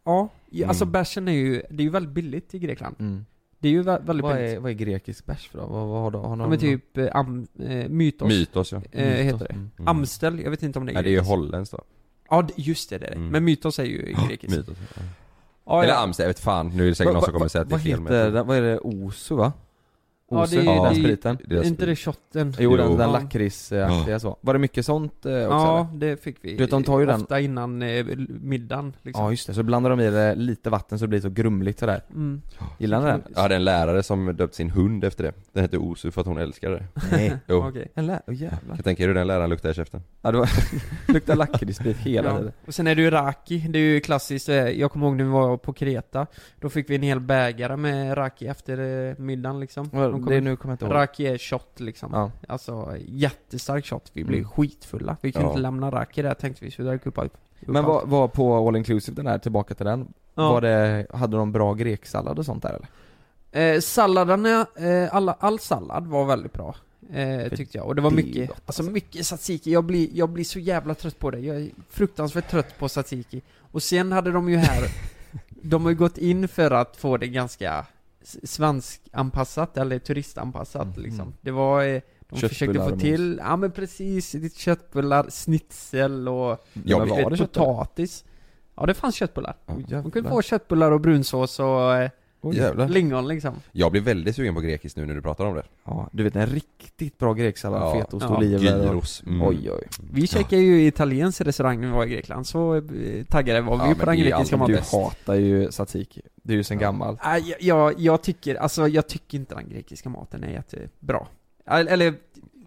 Speaker 6: ja, alltså
Speaker 7: Mm.
Speaker 6: bärsen är ju, det är ju väldigt billigt i Grekland.
Speaker 5: mm.
Speaker 6: Det är ju vä- väldigt
Speaker 5: vad, är, vad är grekisk bärs för då? Vad, vad har du? Har
Speaker 6: Ja
Speaker 5: någon,
Speaker 6: men typ eh, am, eh, Mytos.
Speaker 7: Mytos ja.
Speaker 6: eh, heter det.
Speaker 5: Mm.
Speaker 7: Mm.
Speaker 6: Amstel, jag vet inte om det är
Speaker 7: Nej det är ju
Speaker 6: grekiskt.
Speaker 7: holländskt då.
Speaker 6: Ja det- just det, det är det.
Speaker 7: Mm.
Speaker 6: Men Mytos är ju grekiskt.
Speaker 7: Mytos. Ja.
Speaker 6: Ja,
Speaker 7: Eller
Speaker 6: ja.
Speaker 7: Amstel, jag vet fan. Nu är det säkert
Speaker 5: Vad-
Speaker 7: någon som
Speaker 5: vad-
Speaker 7: kommer säga att det är
Speaker 5: Vad
Speaker 7: fel
Speaker 5: heter
Speaker 7: men...
Speaker 5: den? Vad är det? Osu va?
Speaker 6: Ja, det är-
Speaker 5: den
Speaker 6: det är-
Speaker 5: spriten
Speaker 7: Det är
Speaker 6: inte det shotten?
Speaker 5: Jo, den, den
Speaker 6: Ja.
Speaker 5: lakritsaktiga så. Var det mycket sånt eh, också
Speaker 6: Ja,
Speaker 5: eller?
Speaker 6: det fick vi.
Speaker 5: Du vet, de tar ju den-
Speaker 6: Ofta innan eh, middagen liksom.
Speaker 5: Ja just det, så blandar de i det lite vatten så det blir så grumligt sådär
Speaker 6: Mm.
Speaker 5: Gillar ni den?
Speaker 7: Jag hade en lärare som döpt sin hund efter det. Den hette Osu för att hon älskade det.
Speaker 5: Nej
Speaker 7: Jo.
Speaker 6: Okej.
Speaker 5: En lä- oh, jävlar
Speaker 7: Jag tänker hur den läraren luktar i käften.
Speaker 5: Ja det var, luktar lakritssprit hela
Speaker 6: Ja.
Speaker 5: tiden
Speaker 6: Och sen är det ju raki, det är ju klassiskt, eh, jag kommer ihåg när vi var på Kreta Då fick vi en hel bägare med raki efter middagen liksom
Speaker 5: Ja,
Speaker 6: De
Speaker 5: Det nu kommer jag inte ihåg
Speaker 6: Raki är shot liksom
Speaker 5: Ja.
Speaker 6: Alltså jättestark shot, vi blev
Speaker 5: Mm.
Speaker 6: skitfulla Vi kunde
Speaker 7: Ja.
Speaker 6: inte lämna raki där tänkte vi, så vi drack upp allt
Speaker 5: Men vad var på all inclusive den här, tillbaka till den?
Speaker 6: Ja.
Speaker 5: Var det, hade de bra greksallad och sånt där eller?
Speaker 6: Eh, salladerna, eh, alla, all sallad var väldigt bra eh, Tyckte jag, och det var mycket,
Speaker 5: gott,
Speaker 6: alltså mycket tzatziki, jag blir, jag blir så jävla trött på det Jag är fruktansvärt trött på tzatziki Och sen hade de ju här De har ju gått in för att få det ganska svenskanpassat, eller turistanpassat
Speaker 5: Mhm.
Speaker 6: liksom. Det var, eh, de försökte få till, ja men precis, lite köttbullar, schnitzel och
Speaker 7: Ja,
Speaker 5: men
Speaker 7: men
Speaker 5: var det?
Speaker 6: eh,
Speaker 5: köttbullar?
Speaker 6: potatis. Ja det fanns köttbullar.
Speaker 5: Oh,
Speaker 6: Man kunde få köttbullar och brunsås och eh,
Speaker 10: Jävlar.
Speaker 6: Lingon liksom.
Speaker 10: Jag blir väldigt sugen på grekiskt nu när du pratar om det.
Speaker 5: Ja, du vet en riktigt bra greksallad,
Speaker 10: Ja.
Speaker 5: fetaost,
Speaker 6: Ja.
Speaker 5: oliver.
Speaker 10: Gyros. Mm.
Speaker 5: Oj oj.
Speaker 6: Vi käkade ju italiensk restaurang när vi var i Grekland, så eh, taggade var vi
Speaker 10: Ja,
Speaker 6: ju på den grekiska maten.
Speaker 5: Du hatar ju tzatziki. Det är ju sen gammalt.
Speaker 6: Nej, jag, jag, jag tycker, alltså jag tycker inte den grekiska maten är jättebra. Eller,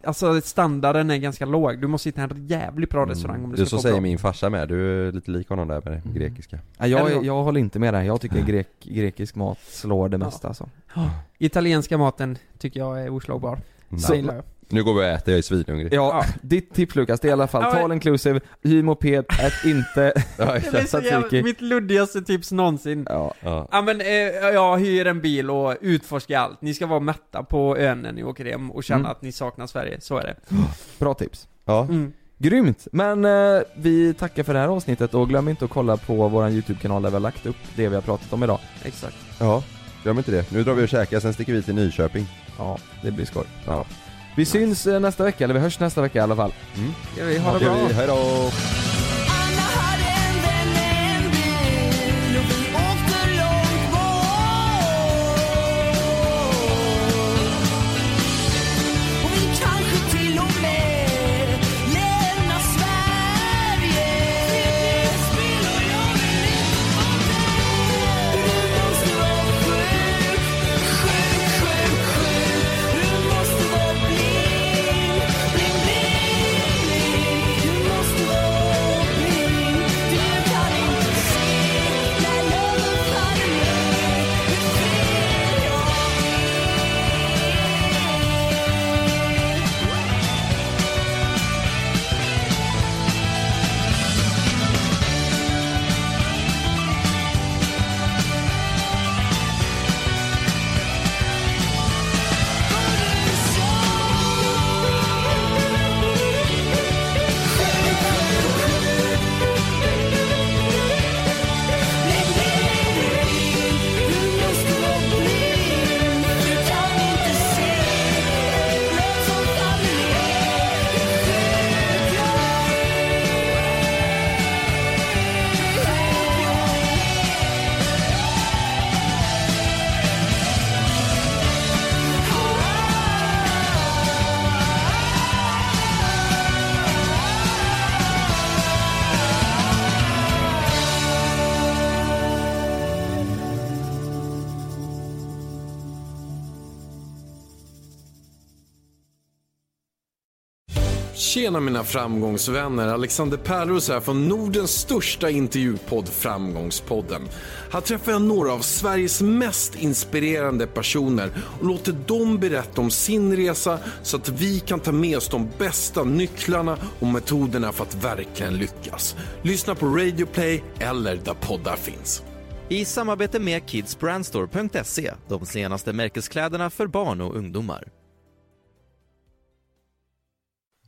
Speaker 6: alltså standarden är ganska låg. Du måste hitta en jävligt bra restaurang om du,
Speaker 10: Du
Speaker 6: ska
Speaker 10: så
Speaker 6: få
Speaker 10: säger
Speaker 6: bra.
Speaker 10: min farsa med, du är lite lik honom där med det grekiska.
Speaker 5: Ja, jag, jag håller inte med dig. Jag tycker grek, grekisk mat slår det mesta alltså.
Speaker 6: Italienska maten tycker jag är oslagbar.
Speaker 10: Mm. Nu går vi och äter, jag är svinhungrig.
Speaker 5: Ja, ditt tips Lukas, det är i alla fall
Speaker 6: Ja, men-
Speaker 5: tal inclusive, hyr moped, ät inte
Speaker 10: Ja,
Speaker 5: tzatziki.
Speaker 6: mitt luddigaste tips någonsin.
Speaker 5: Ja.
Speaker 10: Ja.
Speaker 6: Ja men, eh, jag hyr en bil och utforskar allt. Ni ska vara mätta på ön när ni åker hem och känna
Speaker 5: Mm.
Speaker 6: att ni saknar Sverige, så är det.
Speaker 5: Bra tips.
Speaker 10: Ja.
Speaker 6: Mm.
Speaker 5: Grymt! Men eh, vi tackar för det här avsnittet och glöm inte att kolla på våran YouTube-kanal där vi har lagt upp det vi har pratat om idag.
Speaker 6: Exakt.
Speaker 10: Ja, glöm inte det. Nu drar vi och käkar, sen sticker vi till Nyköping.
Speaker 5: Ja, det blir skoj.
Speaker 10: Ja.
Speaker 5: Vi syns eh, nästa vecka, eller vi hörs nästa vecka i alla fall.
Speaker 10: Mm.
Speaker 6: Ja, vi har det bra.
Speaker 10: vi. Hej
Speaker 11: Tjena mina framgångsvänner, Alexander Pärlros här från Nordens största intervjupodd Framgångspodden. Här träffar jag några av Sveriges mest inspirerande personer och låter dem berätta om sin resa så att vi kan ta med oss de bästa nycklarna och metoderna för att verkligen lyckas. Lyssna på Radio Play eller där poddar finns.
Speaker 12: I samarbete med kidsbrandstore.se, de senaste märkeskläderna för barn och ungdomar.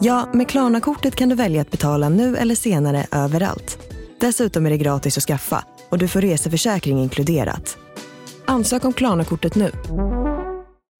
Speaker 1: Ja, med Klarna-kortet kan du välja att betala nu eller senare överallt. Dessutom är det gratis att skaffa och du får reseförsäkring inkluderat. Ansök om Klarna-kortet nu.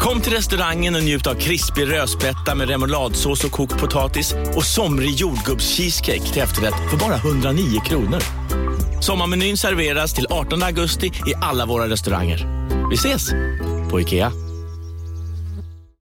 Speaker 13: Kom till restaurangen och njut av krispig rödspätta med remouladsås och kokt potatis och somrig jordgubbscheesecake till efterrätt för bara 109 kronor. Sommarmenyn serveras till 18 augusti i alla våra restauranger. Vi ses! På IKEA.